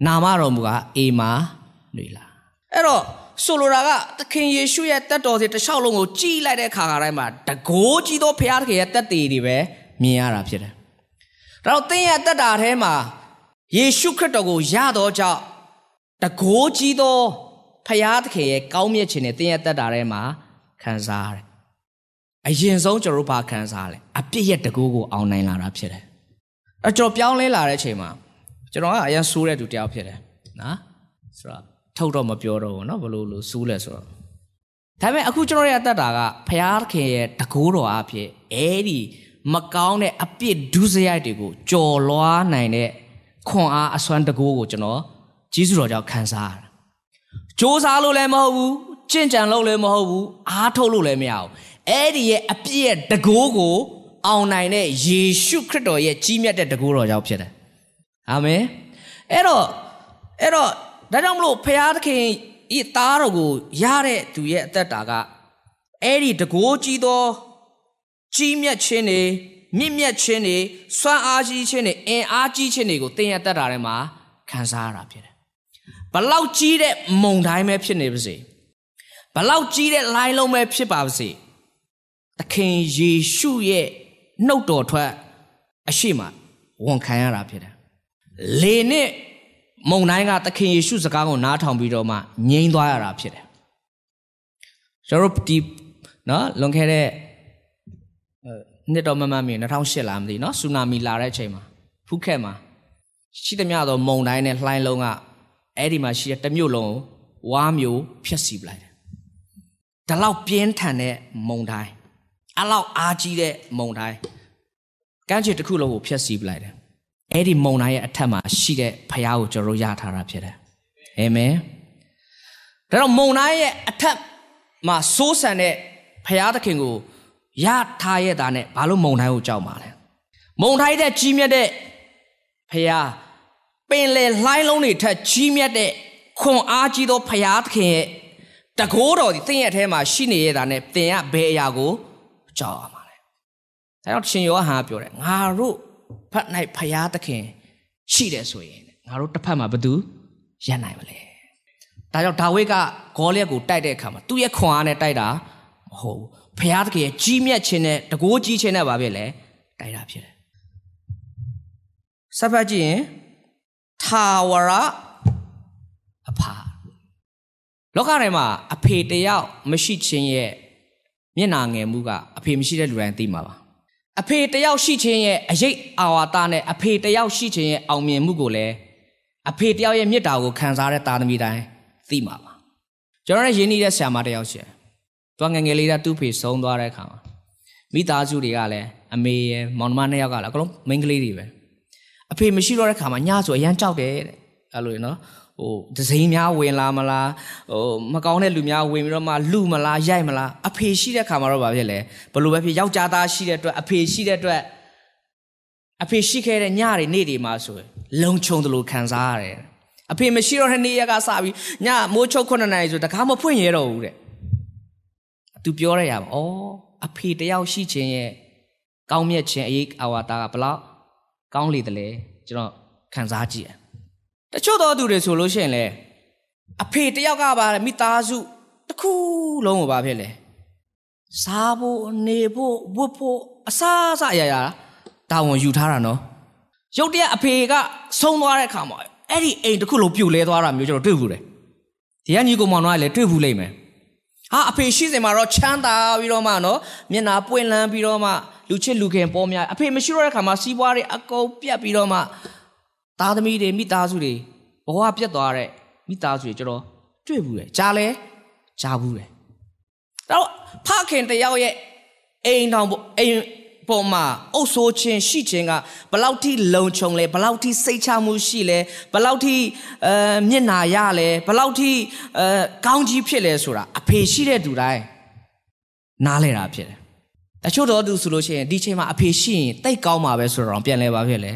နာမတော်မူကအေမာလွေလာအဲ့တော့ဆိုလိုတာကသခင်ယေရှုရဲ့တက်တော်စီတစ်လျှောက်လုံးကိုကြည်လိုက်တဲ့အခါခါတိုင်းမှာတကိုးကြီးသောဖခင်သခင်ရဲ့တက်တည်တွေပဲမြင်ရတာဖြစ်တယ်။ဒါတော့သင်ရဲ့တက်တာထဲမှာယေရှုခရစ်တော်ကိုရတော့ကြောင့်တကိုးကြီးသောဖခင်သခင်ရဲ့ကောင်းမြတ်ခြင်းနဲ့သင်ရဲ့တက်တာထဲမှာခံစားရတယ်။ အရင်ဆုံးကျွန်တော်တို့ဘာခံစားလဲအပြစ်ရဲ့တကိုးကိုအောင်နိုင်လာတာဖြစ်တယ်။အဲကျွန်တော်ပြောင်းလဲလာတဲ့အချိန်မှာကျွန်တော်ကအရင်ဆိုးတဲ့သူတယောက်ဖြစ်တယ်နော်ဆိုတော့ထုတ်တော့မပြောတော့ဘူးเนาะဘလို့လို့စူးလဲဆိုတော့ဒါပေမဲ့အခုကျွန်တော်ရဲ့အသက်တာကဖျားခင်ရဲ့တကိုးတော်အဖြစ်အဲဒီမကောင်းတဲ့အပြစ်ဒုစရိုက်တွေကိုကြော်လွားနိုင်တဲ့ခွန်အားအစွမ်းတကိုးကိုကျွန်တော်ကြီးစုတော်ကြောင့်ခံစားရတာ။စ조사လို့လည်းမဟုတ်ဘူးကြင်ကြံလို့လည်းမဟုတ်ဘူးအားထုတ်လို့လည်းမရဘူး။ အဲဒီရဲ့အပြစ်ရဲ့တကိုးကိုအောင်နိုင်တဲ့ယေရှုခရစ်တော်ရဲ့ကြီးမြတ်တဲ့တကိုးတော်ကြောင့်ဖြစ်တယ်။အာမင်။အဲ့တော့အဲ့တော့ဒါကြောင့်မလို့ဖရာသခင်ဤသားတော်ကိုရတဲ့သူရဲ့အသက်တာကအဲ့ဒီတကိုးကြီးသောကြီးမြတ်ခြင်းတွေမြင့်မြတ်ခြင်းတွေစွမ်းအားကြီးခြင်းတွေအင်အားကြီးခြင်းတွေကိုသင်ရတတ်တာထဲမှာခံစားရတာဖြစ်တယ်။ဘလောက်ကြီးတဲ့မုံတိုင်းပဲဖြစ်နေပါစေ။ဘလောက်ကြီးတဲ့လိုင်းလုံးပဲဖြစ်ပါစေ။ သခင်ယေရှုရဲ့နှုတ်တော်ထွက်အရှိမဝန်ခံရတာဖြစ်တယ်။လေနဲ့မုံတိုင်းကသခင်ယေရှုစကားကိုနားထောင်ပြီးတော့မှငြိမ်းသွားရတာဖြစ်တယ်ကျွန်တော်ဒီနော်လွန်ခဲ့တဲ့နှစ်တော်မမမီ2008လားမသိနော်ဆူနာမီလာတဲ့အချိန်မှာဖူးခက်မှာရှိသမျှသောမုံတိုင်းနဲ့လှိုင်းလုံးကအဲ့ဒီမှာရှိတဲ့တမျိုးလုံးဝါမျိုးဖျက်ဆီးပလိုက်တယ်ဒါလောက်ပြင်းထန်တဲ့မုံတိုင်း အလောက်အားကြီးတဲ့မုံတိုင်းကမ်းခြေတစ်ခုလုံးကိုဖျက်ဆီးပလိုက်တယ်အဲ့ဒီမုံတိုင်းရဲ့အထက်မှာရှိတဲ့ဖရားကိုကျွန်တော်ရထားတာဖြစ်တယ်အာမင်ဒါတော့မုံတိုင်းရဲ့အထက်မှာစိုးစံတဲ့ဖရားသခင်ကိုရထားရဲ့သားနဲ့ဘာလို့မုံတိုင်းကိုကြောက်မှာလဲမုံတိုင်းတဲ့ကြီးမြတ်တဲ့ဖရားပင်လေလှိုင်းလုံးတွေထက်ကြီးမြတ်တဲ့ခွန်အားကြီးသောဖရားသခင်ရဲ့တကိုးတော်ဒီသင်ရဲ့အထဲမှာရှိနေရတာနဲ့သင်ကဘယ်အရာကို ကြောက်ရမှာလဲဒါကြောင့်ရှင်ယောဟန်ပြောတယ်ငါတို့ဖတ်၌ဖရာသခင်ရှိတယ်ဆိုရင်ငါတို့တစ်ဖက်မှာဘသူရပ်နိုင်မလဲဒါကြောင့်ဒါဝိဒ်ကဂေါလျက်ကိုတိုက်တဲ့အခါမှာသူ့ရဲ့ခွန်အားနဲ့တိုက်တာမဟုတ်ဘူးဖရာသခင်ရဲ့ကြီးမြတ်ခြင်းနဲ့တကိုးကြီးခြင်းနဲ့ပါပဲလေတိုက်တာဖြစ်တယ်စဖတ်ကြည့်ရင်ထာဝရအဖာလောကထဲမှာအဖေတယောက်မရှိခြင်းရဲ့ မျက်နာငယ်မှုကအဖေမရှိတဲ့လူတိုင်းသိမှာပါအဖေတယောက်ရှိခြင်းရဲ့အရေးအာဝါဒနဲ့အဖေတယောက်ရှိခြင်းရဲ့အောင်မြင်မှုကိုလည်းအဖေတယောက်ရဲ့မေတ္တာကိုခံစားတဲ့သားသမီးတိုင်းသိမှာပါကျွန်တော်ရဲ့ရင်းနှီးတဲ့ဆရာမတယောက်ရှင်သူငငယ်လေးကသူ့ဖေဆုံးသွားတဲ့အခါမှာမိသားစုတွေကလည်းအမေရဲ့မောင်နှမနှစ်ယောက်ကလည်းအကုန်လုံးမိန်းကလေးတွေပဲအဖေမရှိတော့တဲ့ခါမှာညဆိုအရန်ကြောက်တယ်တဲ့အဲ့လိုနော် ဟိုဒစိမ့်များဝင်လာမလားဟိုမကောင်းတဲ့လူများဝင်ပြီးတော့မှလူမလားရိုက်မလားအဖေရှိတဲ့ခါမှာတော့ဗာဖြစ်လေဘလို့ပဲဖြစ်ယောက်ျားသားရှိတဲ့အတွက်အဖေရှိတဲ့အတွက်အဖေရှိခဲ့တဲ့ညတွေနေ့တွေမှာဆိုလုံခြုံတယ်လို့ခံစားရတယ်အဖေမရှိတော့တဲ့နေ့ရက်ကစပြီးညမိုးချုပ်9နာရီဆိုတကားမဖွင့်ရတော့ဘူးတဲ့သူပြောရရပါဩအဖေတယောက်ရှိခြင်းရဲ့ကောင်းမြတ်ခြင်းအရေးအဝါတာကဘလောက်ကောင်းလေတယ်လေကျွန်တော်ခံစားကြည့် တယ်တချို့သောသူတွေဆိုလို့ရှိရင်လေအဖေတယောက်ကပါမိသားစုတစ်ခုလုံးကိုပါဖြစ်လေစားဖို့နေဖို့ဝတ်ဖို့အစားအစာအရာရာတာဝန်ယူထားတာနော်ရုတ်တရက်အဖေကဆုံးသွားတဲ့အခါမှာအဲ့ဒီအိမ်တစ်ခုလုံးပြုတ်လဲသွားတာမျိုးကျွန်တော်တွေ့ဘူးလေဒီကညီကောင်မောင်တို့ကလည်းတွေ့ဘူးလိမ့်မယ်ဟာအဖေရှိစင်မှာတော့ချမ်းသာပြီးတော့မှနော်မျက်နာပွင့်လန်းပြီးတော့မှလူချစ်လူခင်ပေါ်များအဖေမရှိတော့တဲ့ခါမှာစီးပွားတွေအကုန်ပြတ်ပြီးတော့မှ သားသမီးတွေမိသားစုတွေဘဝပြတ်သွားတဲ့မိသားစုတွေကျွန်တော်တွေ့ဘူးလေကြားလဲကြားဘူးလေတော့ဖခင်တယောက်ရဲ့အိမ်တော်အိမ်ပေါ်မှာအုပ်ဆိုးခြင်းရှိခြင်းကဘလောက်ထိလုံခြုံလဲဘလောက်ထိစိတ်ချမှုရှိလဲဘလောက်ထိအဲမျက်နာရလဲဘလောက်ထိအဲကောင်းကြီးဖြစ်လဲဆိုတာအဖေရှိတဲ့သူတိုင်းနားလဲတာဖြစ်တယ်တချို့တော့သူဆိုလို့ရှိရင်ဒီချိန်မှာအဖေရှိရင်တိတ်ကောင်းမှာပဲဆိုတော့ပြန်လဲပါဖြစ်လဲ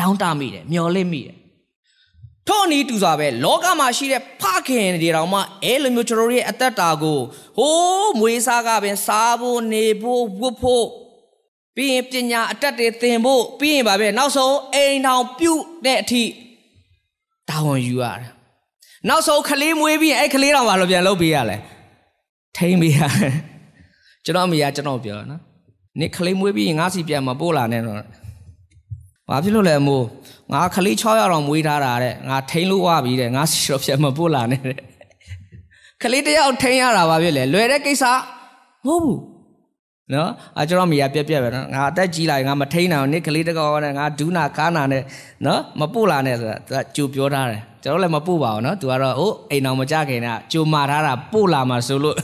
တောင်းတမိတယ်မျောလင့်မိတယ်ထို့နည်းတူစွာပဲလောကမှာရှိတဲ့ဖခင်တွေတောင်မှအဲလိုမျိုးကျွန်တော်တို့ရဲ့အသက်တာကိုဟိုးမွေးစားကပင်စားဖို့နေဖို့ဝတ်ဖို့ပြီးရင်ပညာအတက်တွေသင်ဖို့ပြီးရင်ဗာပဲနောက်ဆုံးအိမ်ထောင်ပြုတ်တဲ့အထိတာဝန်ယူရတယ်နောက်ဆုံးကလေးမွေးပြီးအဲ့ကလေးတော်ဘာလို့ပြန်လုပ်ပေးရလဲထိမ့်ပေးရတယ်ကျွန်တော်အမေကကျွန်တော်ပြောနော်နေကလေးမွေးပြီးရင်ငါစီပြန်မပို့လာနဲ့တော့ ဘာဖြစ်လို့လဲမို့ငါကလေး6ရောက်တော့မွေးထားတာတဲ့ငါထိမ့်လို့ဝပြီတဲ့ငါစီတော့ပြန်မပို့လာနဲ့တဲ့ကလေးတယောက်ထိမ့်ရတာဘာဖြစ်လဲလွယ်တဲ့ကိစ္စမဟုတ်ဘူးနော်အကျွန်တော်မိရပြက်ပြက်ပဲနော်ငါအသက်ကြီးလာရင်ငါမထိန်နိုင်ဘူးနိကလေးတကောနဲ့ငါဒူးနာကားနာနဲ့နော်မပို့လာနဲ့ဆိုတာသူကကြိုပြောထားတယ်ကျွန်တော်လည်းမပို့ပါဘူးနော်သူကတော့အိုးအိမ်အောင်မကြခင်ကကြိုမာထားတာပို့လာမှာဆိုလို့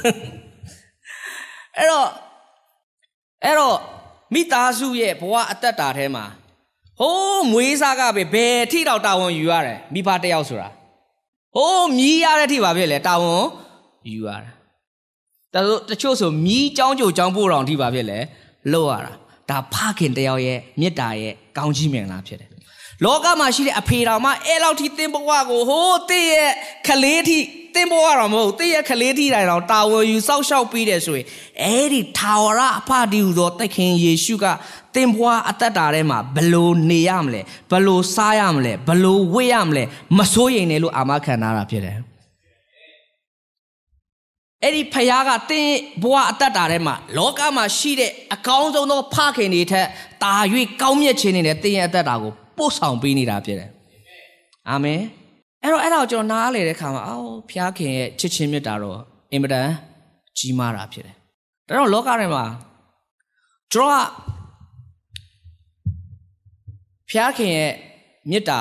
အဲ့တော့အဲ့တော့မိသားစုရဲ့ဘဝအသက်တာထဲမှာ ဟိုးမွေးစားကပဲဘယ်ထိတော့တာဝန်ယူရတယ်မိဘတယောက်ဆိုတာဟိုးမြည်ရတဲ့ထိပါဖြစ်လေတာဝန်ယူရတယ်ဒါဆိုတချို့ဆိုမြည်ကြောင်းကြိုကြောင်းပို့တော်ထိပါဖြစ်လေလို့ရတာဒါဖခင်တယောက်ရဲ့မေတ္တာရဲ့ကောင်းချီးမင်္ဂလာဖြစ်တယ်လောကမှာရှိတဲ့အဖေတော်မှအဲ့လောက်ထိတင်းဘဝကိုဟိုးတည့်ရဲ့ခလေးထိ တင်းဘဝတော်မဟုတ်တည့်ရဲ့ခလေးထိတိုင်တော်တာဝန်ယူစောက်ရှောက်ပြီးတယ်ဆိုရင်အဲ့ဒီထာဝရအဖဒီဟူသောသခင်ယေရှုကတင်းဘဝအသက်တာထဲမှာဘလို့နေရမလဲဘလို့စားရမလဲဘလို့ဝတ်ရမလဲမစိုးရိမ်နဲ့လို့အာမခံထားတာဖြစ်တယ်အဲ့ဒီဖခင်ကတင်းဘဝအသက်တာထဲမှာလောကမှာရှိတဲ့အကောင်းဆုံးသောဖခင်တွေထက်တာ၍ကောင်းမြတ်ခြင်းတွေနဲ့တင်းရဲ့အသက်တာကိုပို့ဆောင်ပေးနေတာဖြစ်တယ်။အာမင်။ အဲ့တော့အဲ့ဒါကိုကျွန်တော်နားလေတဲ့ခါမှာအော်ဖခင်ရဲ့ချစ်ချင်းမြတ်တာတော့အင်မတန်ကြီးမားတာဖြစ်တယ်။ဒါတော့လောကထဲမှာကျွန်တော်ကဖခင်ရဲ့မြတ်တာ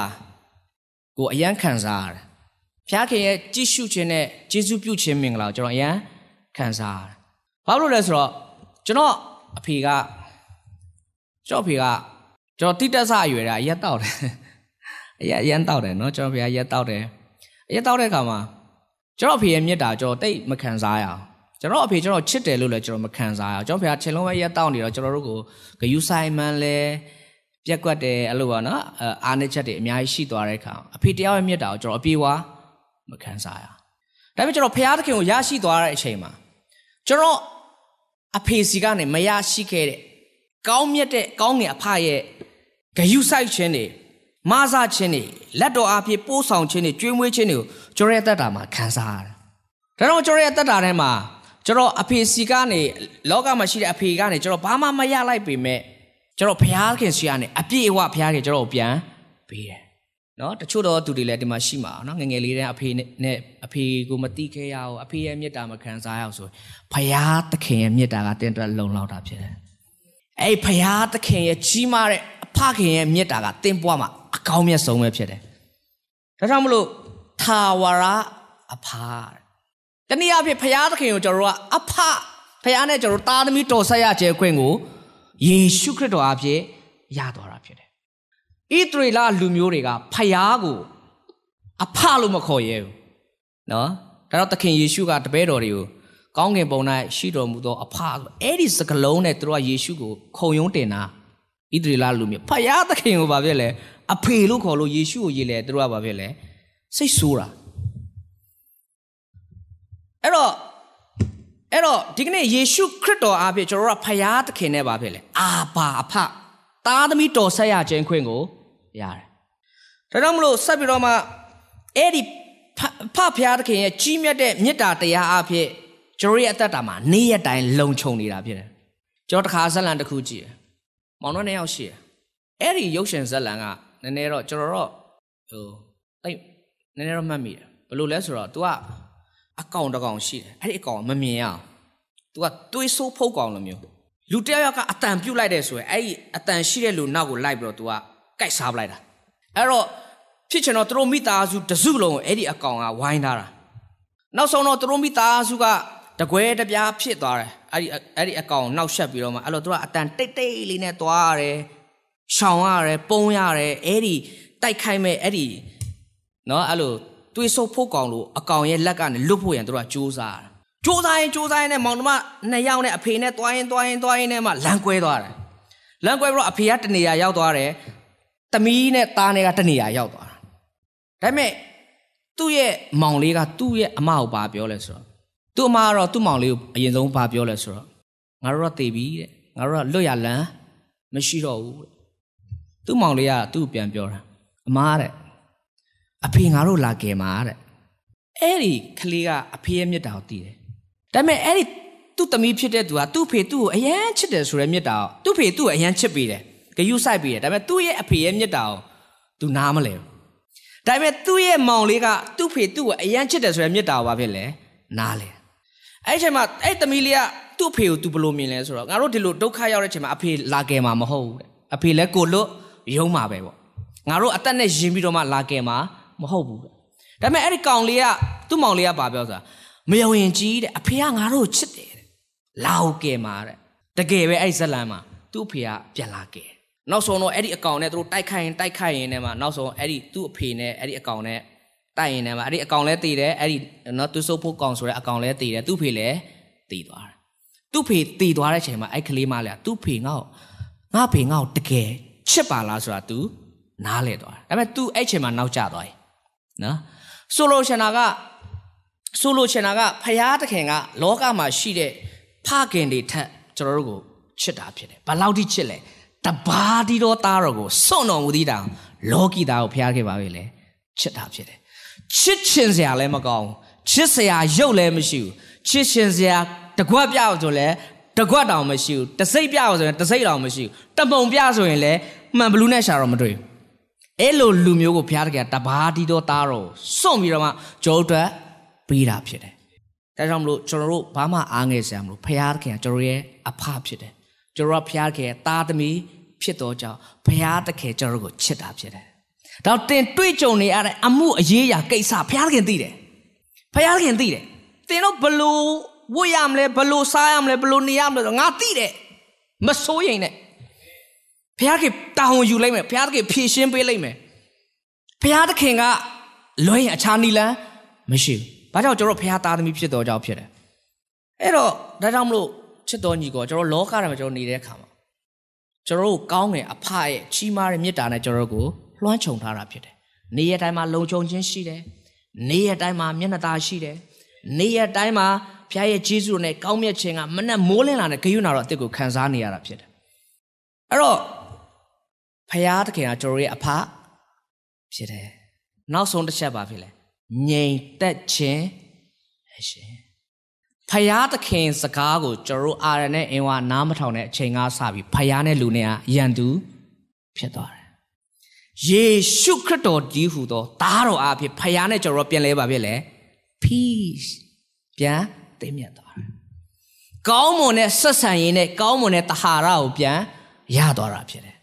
ကိုအယံခံစားရတယ်။ဖခင်ရဲ့ကြည့်ရှုခြင်းနဲ့ကျေးဇူးပြုခြင်းမင်္ဂလာကိုကျွန်တော်အယံခံစားရတယ်။ဘာလို့လဲဆိုတော့ကျွန်တော်အဖေကကျွန်တော်အဖေကကျွန်တော်တိတက်ဆအရွယ်တာရက်တောက်တယ် အရက်ရမ်းတောက်တယ်နော်ကျွန်တော်ဖေကရက်တောက်တယ်ရက်တောက်တဲ့အခါမှာကျွန်တော်အဖေရဲ့မြတ်တာကျွန်တော်တိတ်မခံစားရအောင်ကျွန်တော်အဖေကျွန်တော်ချစ်တယ်လို့လည်းကျွန်တော်မခံစားရအောင်ကျွန်တော်ဖေကချိန်လုံးပဲရက်တောက်နေတော့ကျွန်တော်တို့ကိုဂယူဆိုင်မန်လဲပြက်ကွက်တယ်အဲ့လိုပါနော်အာနေချက်တွေအများကြီးရှိသွားတဲ့အခါအဖေတယောက်ရဲ့မြတ်တာကိုကျွန်တော်အပြေဝါမခံစားရဒါပေမဲ့ကျွန်တော်ဖခင်သခင်ကိုရရှိသွားတဲ့အချိန်မှာကျွန်တော်အဖေစီကနေမရရှိခဲ့တဲ့ကောင်းမြတ်တဲ့ကောင်းငင်အဖရဲ့ဂယုဆိုင်ခြင်းတွေ မဆာခြင်းတွေလက်တော်အဖြစ်ပို့ဆောင်ခြင်းတွေကျွေးမွေးခြင်းတွေကိုကျွန်တော်ရဲ့အသက်တာမှာခံစားရတယ်။ဒါတော့ကျွန်တော်ရဲ့အသက်တာထဲမှာကျွန်တော်အဖေစီကနေလောကမှာရှိတဲ့အဖေကနေကျွန်တော်ဘာမှမရလိုက်ပေမဲ့ကျွန်တော်ဘုရားခင်စီကနေအပြည့်အဝဘုရားခင်ကျွန်တော်ပြန်ပေးတယ်။နော်တချို့တော့သူတွေလည်းဒီမှာရှိမှာနော်ငငယ်လေးတဲ့အဖေနဲ့အဖေကိုမတိခဲရအောင်အဖေရဲ့မေတ္တာမခံစားရအောင်ဆိုဘုရားသခင်ရဲ့မေတ္တာကတင်းတွက်လုံလောက်တာဖြစ်တယ်။အဲ့ဘုရားသခင်ရဲ့ကြီးမားတဲ့အ ဖခင်ရဲ့မေတ္တာကတင်းပွားမှာအကောင်းမြတ်ဆုံးပဲဖြစ်တယ်။ဒါကြောင့်မလို့ထာဝရအဖတနည်းအားဖြင့်ဘုရားသခင်ကိုကျွန်တော်တို့ကအဖဘုရားနဲ့ကျွန်တော်တာသမီတော်ဆက်ရခြင်းခွင့်ကိုယေရှုခရစ်တော်အဖြစ်ရတော်တာဖြစ်တယ်။ဣသရေလလူမျိုးတွေကဖယားကိုအဖလို့မခေါ်ရဲဘူး။နော်။ဒါတော့သခင်ယေရှုကတပည့်တော်တွေကိုကောင်းကင်ဘုံ၌ရှိတော်မူသောအဖဆိုအဲ့ဒီစကလုံးနဲ့သူတို့ကယေရှုကိုခုံယုံတင်တာ ဣသရေလလူမျိုးဖယားသခင်ကိုဗာပြည့်လဲအဖေလို့ခေါ်လို့ယေရှုကိုရေးလဲသူတို့ကဗာပြည့်လဲစိတ်ဆိုးတာအဲ့တော့အဲ့တော့ဒီကနေ့ယေရှုခရစ်တော်အားဖြင့်ကျွန်တော်တို့ကဖယားသခင်နဲ့ဗာပြည့်လဲအာဘာအဖသားသမီးတော်ဆက်ရခြင်းခွင့်ကိုရတယ်ဒါကြောင့်မလို့ဆက်ပြီးတော့မှအဲ့ဒီဖဖယားသခင်ရဲ့ကြီးမြတ်တဲ့မေတ္တာတရားအားဖြင့်ကျွန်တော်ရဲ့အသက်တာမှာနေ့ရက်တိုင်းလုံခြုံနေတာဖြစ်တယ်ကျွန်တော်တခါဇက်လန်တစ်ခုကြည့်တယ် မောင်တို့နှစ်ယောက်ရှိတယ်အဲ့ဒီရုပ်ရှင်ဇက်လန်ကနည်းနည်းတော့ကျွန်တော်တော့ဟိုတိတ်နည်းနည်းတော့မှတ်မိတယ်ဘယ်လိုလဲဆိုတော့ तू က အကောင်တကောင်ရှိတယ်အဲ့ဒီအကောင်မမြင်ရအောင် तू ကတွေးဆိုးဖုတ်ကောင်လိုမျိုးလူတယောက်ယောက်ကအတန်ပြုတ်လိုက်တဲ့ဆိုရင်အဲ့ဒီအတန်ရှိတဲ့လူနောက်ကိုလိုက်ပြီးတော့ तू ကကိုက်စားပလိုက်တာအဲ့တော့ဖြစ်ချင်တော့သူတို့မိသားစုတစုလုံးကိုအဲ့ဒီအကောင်ကဝိုင်းထားတာနောက်ဆုံးတော့သူတို့မိသားစုက တကွဲတပြားဖြစ်သွားတယ်အဲ့ဒီအဲ့ဒီအကောင်နောက်ဆက်ပြီးတော့မှအဲ့လိုသူကအတန်တိတ်တိတ်လေးနဲ့သွားရတယ်ရှောင်ရတယ်ပုံရတယ်အဲ့ဒီတိုက်ခိုက်မဲ့အဲ့ဒီနော်အဲ့လိုတွေးဆုပ်ဖို့ကောင်လို့အကောင်ရဲ့လက်ကနေလွတ်ဖို့ရန်သူတို့ကကြိုးစားတာကြိုးစားရင်ကြိုးစားရင်နဲ့မောင်နှမနှစ်ယောက်နဲ့အဖေနဲ့တွိုင်းရင်တွိုင်းရင်တွိုင်းရင်နဲ့မှလမ်းကွဲသွားတယ်လမ်းကွဲပြီးတော့အဖေကတနေရာရောက်သွားတယ်သမီးနဲ့သားနဲ့ကတနေရာရောက်သွားတာဒါပေမဲ့သူ့ရဲ့မောင်လေးကသူ့ရဲ့အမကိုပါပြောလဲဆိုတော့ သူ့အမကတော့သူ့မောင်လေးကိုအရင်ဆုံးပါပြောလဲဆိုတော့ငါတို့ကတေပြီတဲ့ငါတို့ကလွတ်ရလန်းမရှိတော့ဘူးတဲ့သူ့မောင်လေးကသူ့ကိုပြန်ပြောတာအမားတဲ့အဖေငါတို့လာကယ်မှာတဲ့အဲ့ဒီကလေးကအဖေရဲ့မြတ်တာကိုတည်တယ်ဒါပေမဲ့အဲ့ဒီသူ့သမီးဖြစ်တဲ့သူကသူ့ဖေသူ့ကိုအယမ်းချစ်တယ်ဆိုတဲ့မြတ်တာကိုသူ့ဖေသူ့ကိုအယမ်းချစ်ပေးတယ်ဂယုစိုက်ပေးတယ်ဒါပေမဲ့သူ့ရဲ့အဖေရဲ့မြတ်တာကိုသူနားမလဲဘူးဒါပေမဲ့သူ့ရဲ့မောင်လေးကသူ့ဖေသူ့ကိုအယမ်းချစ်တယ်ဆိုတဲ့မြတ်တာကိုဘာဖြစ်လဲနားလဲ အဲ့ဒီအချိန်မှာအဲ့သမီးလေးကသူ့အဖေကိုသူဘယ်လိုမြင်လဲဆိုတော့ငါတို့ဒီလိုဒုက္ခရောက်တဲ့အချိန်မှာအဖေလာကယ်မှာမဟုတ်ဘူးတဲ့အဖေလည်းကိုလွတ်ရုံးမှာပဲပေါ့ငါတို့အသက်နဲ့ယဉ်ပြီးတော့မှလာကယ်မှာမဟုတ်ဘူးတဲ့ဒါပေမဲ့အဲ့ဒီကောင်လေးကသူ့မောင်လေးကပါပြောဆိုတာမယုံရင်ကြီးတဲ့အဖေကငါတို့ကိုချစ်တယ်တဲ့လာဟုတ်ကယ်မှာတဲ့တကယ်ပဲအဲ့ဒီဇလန်မှာသူ့အဖေကပြန်လာကယ်နောက်ဆုံးတော့အဲ့ဒီအကောင်နဲ့သူတို့တိုက်ခိုက်ရင်တိုက်ခိုက်ရင်နဲ့မှာနောက်ဆုံးအဲ့ဒီသူ့အဖေနဲ့အဲ့ဒီအကောင်နဲ့ တိုက်ရင်နဲ့မှာအဲ့ဒီအကောင်လဲတည်တယ်အဲ့ဒီနော်သူစုပ်ဖို့ကောင်ဆိုတဲ့အကောင်လဲတည်တယ်သူ့ဖေလည်းတည်သွားတယ်သူ့ဖေတည်သွားတဲ့အချိန်မှာအဲ့ကလေးမလေးကသူ့ဖေငါ့ကိုငါဖေငါ့ကိုတကယ်ချစ်ပါလားဆိုတာ तू နားလဲသွားတယ်ဒါပေမဲ့ तू အဲ့ချိန်မှာနောက်ကျသွားတယ်နော်ဆိုလိုချင်တာကဆိုလိုချင်တာကဖရာသခင်ကလောကမှာရှိတဲ့ဖခင်တွေထက်ကျွန်တော်တို့ကိုချစ်တာဖြစ်တယ်ဘာလို့ထိချစ်လဲတပါးဒီတော့သားတော်ကိုစွန့်တော်မူသည့်တောင်လောကီသားကိုဖျားခဲ့ပါပဲလေချစ်တာဖြစ်တယ် ချစ်ချင်စရာလည်းမကောင်းချစ်စရာရုပ်လည်းမရှိဘူးချစ်ချင်စရာတကွက်ပြအောင်ဆိုလဲတကွက်တောင်မရှိဘူးတစိမ့်ပြအောင်ဆိုရင်တစိမ့်တောင်မရှိဘူးတပုံပြဆိုရင်လည်းမှန်ဘလူးနဲ့ရှာတော့မတွေ့ဘူးအဲ့လိုလူမျိုးကိုဘုရားတကယ်တပါးဒီတော့သားတော်စွန့်ပြီးတော့မှကျွန်တော်တို့ပေးတာဖြစ်တယ်ဒါကြောင့်မလို့ကျွန်တော်တို့ဘာမှအားငယ်စရာမလိုဘုရားတခင်ကကျွန်တော်ရဲ့အဖဖြစ်တယ်ကျွန်တော်ကဘုရားတခင်ရဲ့သားသမီးဖြစ်တော့ကြောင့်ဘုရားတခင်ကျွန်တော်တို့ကိုချစ်တာဖြစ်တယ် တော့တင်တွေ့ကြုံနေရတဲ့အမှုအရေးအရာကိစ္စဘုရားတခင်သိတယ်ဘုရားတခင်သိတယ်တင်တော့ဘလို့ဝတ်ရမလဲဘလို့စားရမလဲဘလို့နေရမလဲငါသိတယ်မစိုးရင်နဲ့ဘုရားခင်တာဝန်ယူလိုက်မယ်ဘုရားခင်ဖြည့်ရှင်းပေးလိုက်မယ်ဘုရားသခင်ကလွှဲရင်အခြားနီလန်းမရှိဘူးဘာကြောင့်ကျွန်တော်ဘုရားသားသမီးဖြစ်တော်ကြောင့်ဖြစ်တယ်အဲ့တော့ဒါကြောင့်မလို့ချစ်တော်ညီကောကျွန်တော်လောကထဲမှာကျွန်တော်နေတဲ့အခါမှာကျွန်တော်တို့ကောင်းငယ်အဖရဲ့ကြီးမားတဲ့မေတ္တာနဲ့ကျွန်တော်တို့ကို လွှမ်းခြုံထားတာဖြစ်တယ်နေ့ရက်တိုင်းမှာလုံခြုံခြင်းရှိတယ်နေ့ရက်တိုင်းမှာမျက်နှာသာရှိတယ်နေ့ရက်တိုင်းမှာဘုရားရဲ့ဂျေဇုနဲ့ကောင်းမြတ်ခြင်းကမနဲ့မိုးလင်းလာတဲ့ဂယုဏတော်အစ်ကိုခံစားနေရတာဖြစ်တယ်အဲ့တော့ဖရာသခင်ကကျွန်တော်ရဲ့အဖဖြစ်တယ်နောက်ဆုံးတစ်ချက်ပါဖြစ်လဲငြိမ်သက်ခြင်းအရှင်ဖရာသခင်စကားကိုကျွန်တော်အာရနဲ့အင်ဝါနားမထောင်တဲ့အချိန်ကစပြီးဖရာနဲ့လူနဲ့ကရန်သူဖြစ်သွားတယ် ယေရှုခရစ်တော်ကြီးဟူသောသားတော်အားဖြင့်ဖရာနဲ့ကျွန်တော်ပြန်လဲပါဖြစ်လဲ peace ပြန်သိမြတ်သွားတယ်ကောင်းမွန်တဲ့ဆက်ဆံရေးနဲ့ကောင်းမွန်တဲ့တဟာရကိုပြန်ရသွားတာဖြစ်တယ်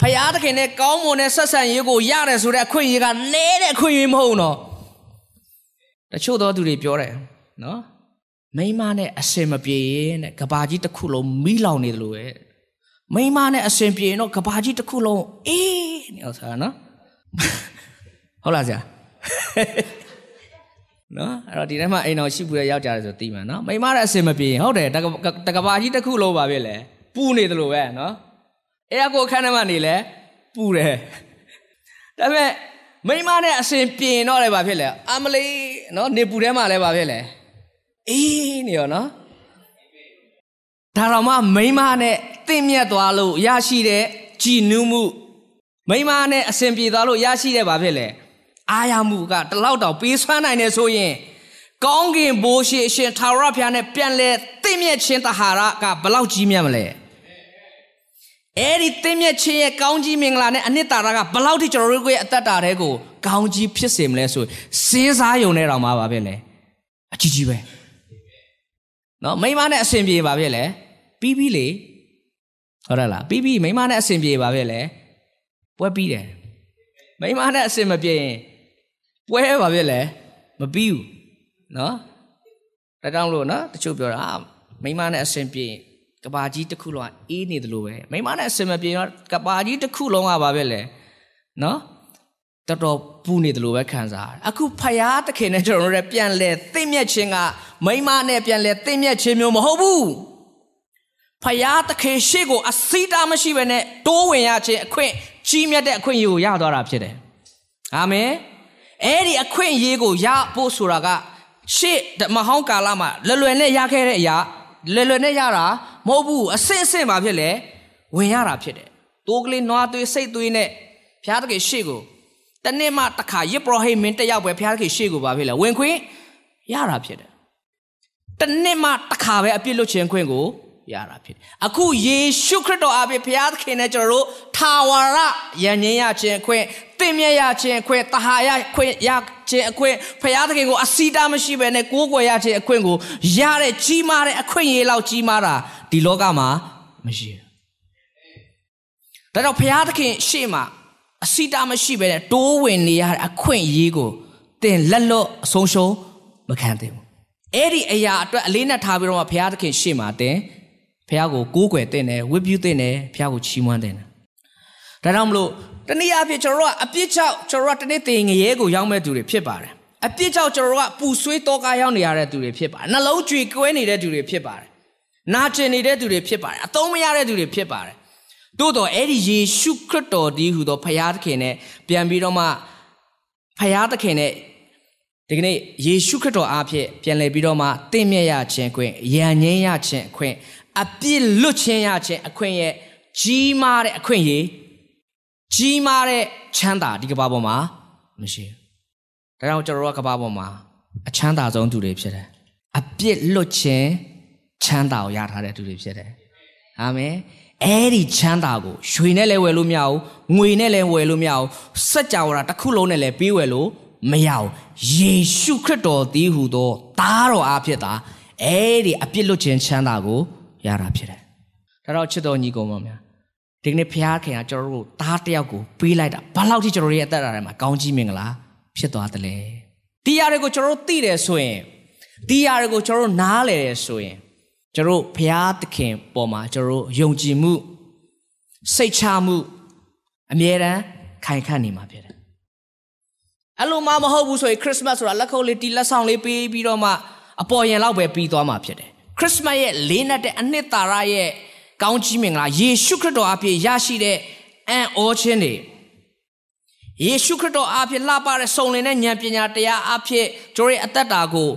ဖယားသခင်နဲ့ကောင်းမွန်တဲ့ဆက်ဆံရေးကိုရတယ်ဆိုတဲ့အခွင့်အရေးကနဲတဲ့အခွင့်အရေးမဟုတ်တော့တချို့သောသူတွေပြောတယ်နော်မိမနဲ့အစင်မပြေရင်တဲ့ကဘာကြီးတစ်ခုလုံးမီးလောင်နေတယ်လို့ပဲ မိမနဲ့အစင်ပြေရင်တော့ကဘာကြီးတစ်ခုလုံးအေးနေအောင်စားနော်ဟုတ်လားဆရာနော်အဲ့တော့ဒီထဲမှာအိမ်တော်ရှိပူရရောက်ကြတယ်ဆိုသိမှာနော်မိမနဲ့အစင်မပြေရင်ဟုတ်တယ်တကဘာကြီးတစ်ခုလုံးပါပဲလေပူနေတယ်လို့ပဲနော်အဲအကိုခန်းထဲမှာနေလဲပူတယ်ဒါပေမဲ့မိမနဲ့အစင်ပြင်တော့လည်းဘာဖြစ်လဲအမလေးနော်နေပူထဲမှာလည်းဘာဖြစ်လဲအေးနေရောနော် ဒါတော့မှမိမနဲ့တင့်မြတ်သွားလို့ရရှိတဲ့ကြည်နူးမှုမိမနဲ့အစင်ပြေသွားလို့ရရှိတဲ့ဘာဖြစ်လဲအာရမှုကတလောက်တောင်ပေးဆွမ်းနိုင်တယ်ဆိုရင်ကောင်းကင်ဘိုးရှိအရှင်ထာဝရဘုရားနဲ့ပြန်လဲတင့်မြတ်ခြင်းတဟာရကဘလောက်ကြီးမြတ်မလဲအဲ့ဒီတင်းမြက်ချင်းရဲ့ကောင်းကြီးမင်္ဂလာနဲ့အနှစ်သာရကဘလောက်ထိကျွန်တော်တို့ရဲ့အသက်တာတွေကိုကောင်းကြီးဖြစ်စေမလဲဆိုစဉ်းစားယုံနေတော့မှာပါပဲလေအကြီးကြီးပဲ နော်မိမနဲ့အဆင်ပြေပါဖြစ်လေပြီးပြီးလေဟုတ်တယ်လားပြီးပြီးမိမနဲ့အဆင်ပြေပါဖြစ်လေပွဲပြီးတယ်မိမနဲ့အဆင်မပြေရင်ပွဲပါဖြစ်လေမပြီးဘူးနော်ဒါကြောင့်လို့နော်တချို့ပြောတာမိမနဲ့အဆင်ပြေရင်ကဘာကြီးတစ်ခုလုံးအေးနေတယ်လို့ပဲမိမနဲ့အဆင်မပြေတော့ကဘာကြီးတစ်ခုလုံးကပါဖြစ်လေနော် တော်တော်ပူနေတယ်လို့ပဲခံစားရတယ်အခုဖယားတခင်နဲ့ကျွန်တော်တို့ပြန်လဲသိမြက်ခြင်းကမိမနဲ့ပြန်လဲသိမြက်ခြင်းမျိုးမဟုတ်ဘူးဖယားတခင်ရှေ့ကိုအစီတာမရှိဘဲနဲ့တိုးဝင်ရခြင်းအခွင့်ကြီးမြတ်တဲ့အခွင့်အရေးကိုရသွားတာဖြစ်တယ်အာမင်အဲ့ဒီအခွင့်အရေးကိုရဖို့ဆိုတာကရှေ့မဟောင်းကာလမှာလွယ်လွယ်နဲ့ရခဲ့တဲ့အရာလွယ်လွယ်နဲ့ရတာမဟုတ်ဘူးအစင်အစင်ပါဖြစ်လေဝင်ရတာဖြစ်တယ်တိုးကလေးနွားသွေးစိတ်သွေးနဲ့ဘုရားသခင်ရှေ့ကို တနေ့မှတစ်ခါယစ်ပရောဟိတ်မင်းတက်ရောက်ပဲဘုရားသခင်ရှေ့ကိုပါဖြစ်လေဝင်ခွင့်ရတာဖြစ်တယ်တနေ့မှတစ်ခါပဲအပြစ်လွတ်ခြင်းခွင့်ကိုရတာဖြစ်တယ်အခုယေရှုခရစ်တော်အပြင်ဘုရားသခင်နဲ့ကျွန်တော်တို့ထာဝရယဉ်ကျေးရခြင်းခွင့်သင်မြတ်ရခြင်းခွင့်တဟာရခွင့်ရခြင်းအခွင့်ဘုရားသခင်ကိုအစီတာမရှိဘဲနဲ့ကိုးကွယ်ရခြင်းအခွင့်ကိုရတဲ့ကြီးမားတဲ့အခွင့်အရေးလောက်ကြီးမားတာဒီလောကမှာမရှိဘူးဒါကြောင့်ဘုရားသခင်ရှေ့မှာ အစီတာမရှိဘဲနဲ့တိုးဝင်နေရတဲ့အခွင့်အရေးကိုသင်လက်လွတ်အဆုံးရှုံးမခံသင့်ဘူးအဲ့ဒီအရာအတွက်အလေးနဲ့ထားပြီးတော့ဘုရားသခင်ရှေ့မှာသင်ဖះကိုကိုးကွယ်တဲ့တယ်ဝတ်ပြုတဲ့တယ်ဖះကိုချီးမွမ်းတဲ့တယ်ဒါကြောင့်မလို့တနည်းအားဖြင့်ကျွန်တော်တို့ကအပြစ်ကြောင့်ကျွန်တော်တို့ကတနေ့တင်ငရဲကိုရောက်မဲ့သူတွေဖြစ်ပါတယ်အပြစ်ကြောင့်ကျွန်တော်တို့ကပူဆွေးတောကားရောက်နေရတဲ့သူတွေဖြစ်ပါတယ်နှလုံးကြွေကွဲနေတဲ့သူတွေဖြစ်ပါတယ်နာကျင်နေတဲ့သူတွေဖြစ်ပါတယ်အသုံးမရတဲ့သူတွေဖြစ်ပါတယ် တို့တော့အဲ့ဒီယေရှုခရစ်တော်ဒီဟူသောဖခင်သခင်နဲ့ပြန်ပြီးတော့မှဖခင်သခင်နဲ့ဒီကနေ့ယေရှုခရစ်တော်အားဖြင့်ပြန်လည်ပြီးတော့မှတင့်မြတ်ရခြင်းခွင့်ယဉ်ငင်းရခြင်းခွင့်အပြစ်လွတ်ခြင်းရခြင်းအခွင့်ရဲ့ကြီးမားတဲ့အခွင့်ရေးကြီးမားတဲ့ချမ်းသာဒီကမ္ဘာပေါ်မှာမရှိဘူး။ဒါကြောင့်ကျွန်တော်တို့ကကမ္ဘာပေါ်မှာအချမ်းသာဆုံးသူတွေဖြစ်တယ်။အပြစ်လွတ်ခြင်းချမ်းသာကိုရထားတဲ့သူတွေဖြစ်တယ်။အာမင်။ အဲ့ဒီချမ်းသာကိုရွှေနဲ့လည်းဝယ်လို့မရဘူး။ငွေနဲ့လည်းဝယ်လို့မရဘူး။စัจ java တစ်ခုလုံးနဲ့လည်းပေးဝယ်လို့မရဘူး။ယေရှုခရစ်တော်သည်ဟူသောသားတော်အားဖြင့်သာအဲ့ဒီအပြစ်လွတ်ခြင်းချမ်းသာကိုရတာဖြစ်တယ်။ဒါတော့ချစ်တော်ညီကောင်မများဒီကနေ့ဖခင်ခင်ကကျွန်တော်တို့သားတယောက်ကိုပေးလိုက်တာဘာလို့ထိကျွန်တော်ရဲ့အသက်တာထဲမှာကောင်းကြီးမင်္ဂလာဖြစ်သွားတယ်လဲ။ဒီຢာတွေကိုကျွန်တော်တို့သိတယ်ဆိုရင်ဒီຢာတွေကိုကျွန်တော်တို့နားလည်တယ်ဆိုရင် ကျွန်တော်ဖခင်သခင်ပေါ်မှာကျွန်တော်တို့ယုံကြည်မှုစိတ်ချမှုအမြဲတမ်းခိုင်ခန့်နေမှာဖြစ်တယ်။အဲ့လိုမှမဟုတ်ဘူးဆိုရင်ခရစ်စမတ်ဆိုတာလက်ခုပ်လေးတီလက်ဆောင်လေးပေးပြီးတော့မှအပေါ်ရင်လောက်ပဲပြီးသွားမှာဖြစ်တယ်။ခရစ်စမတ်ရဲ့လေးနက်တဲ့အနှစ်သာရရဲ့ကောင်းကြီးမင်္ဂလာယေရှုခရစ်တော်အဖြစ်ရရှိတဲ့အံ့ဩခြင်းတွေယေရှုခရစ်တော်အဖြစ်လှပတဲ့စုံလင်တဲ့ဉာဏ်ပညာတရားအဖြစ်ကျွန်တော်ရဲ့အသက်တာကို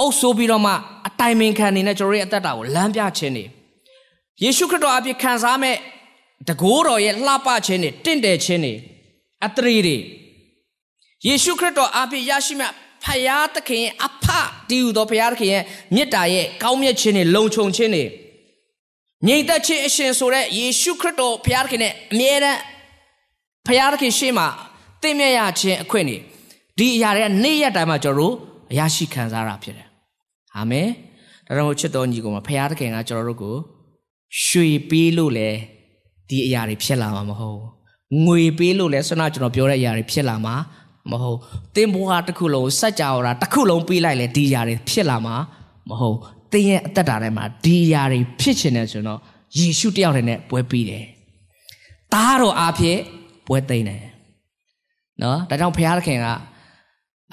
အုပ်ဆိုးပြီးတော့မှအ တိုင်ပင်ခံနေတဲ့ကျွန်တော်ရဲ့အသက်တာကိုလမ်းပြခြင်းတွေယေရှုခရစ်တော်အဖြစ်ခံစားမဲ့တကိုးတော်ရဲ့လှပခြင်းတွေတင့်တယ်ခြင်းတွေအသရေတွေယေရှုခရစ်တော်အဖြစ်ရရှိမဲ့ဖယားသခင်ရဲ့အဖတည်ဟူသောဖယားသခင်ရဲ့မေတ္တာရဲ့ကောင်းမြတ်ခြင်းတွေလုံခြုံခြင်းတွေငြိမ်သက်ခြင်းအရှင်ဆိုတဲ့ယေရှုခရစ်တော်ဖယားသခင်နဲ့အမြဲတမ်းဖယားသခင်ရှေ့မှာတင့်မြတ်ရခြင်းအခွင့်တွေဒီအရာတွေကနေ့ရက်တိုင်းမှာကျွန်တော်တို့ရရှိခံစားရဖြစ်တယ်အာမင် ဒါကြောင့်ချစ်တော်ညီကောင်မှာဖယားသခင်ကကျွန်တော်တို့ကိုရွှေပေးလို့လေဒီအရာတွေဖြစ်လာမှာမဟုတ်ငွေပေးလို့လဲဆွမ်းနာကျွန်တော်ပြောတဲ့အရာတွေဖြစ်လာမှာမဟုတ်တင်းဘွားတစ်ခုလုံးစัจ java တာတစ်ခုလုံးပြီးလိုက်လဲဒီຢာတွေဖြစ်လာမှာမဟုတ်တင်းရဲ့အသက်တာထဲမှာဒီຢာတွေဖြစ်ချင်တယ်ဆိုတော့ယေရှုတယောက်တည်းနဲ့ပွဲပြီးတယ်။သားတော်အားဖြင့်ပွဲသိမ်းတယ်။နော်ဒါကြောင့်ဘုရားသခင်က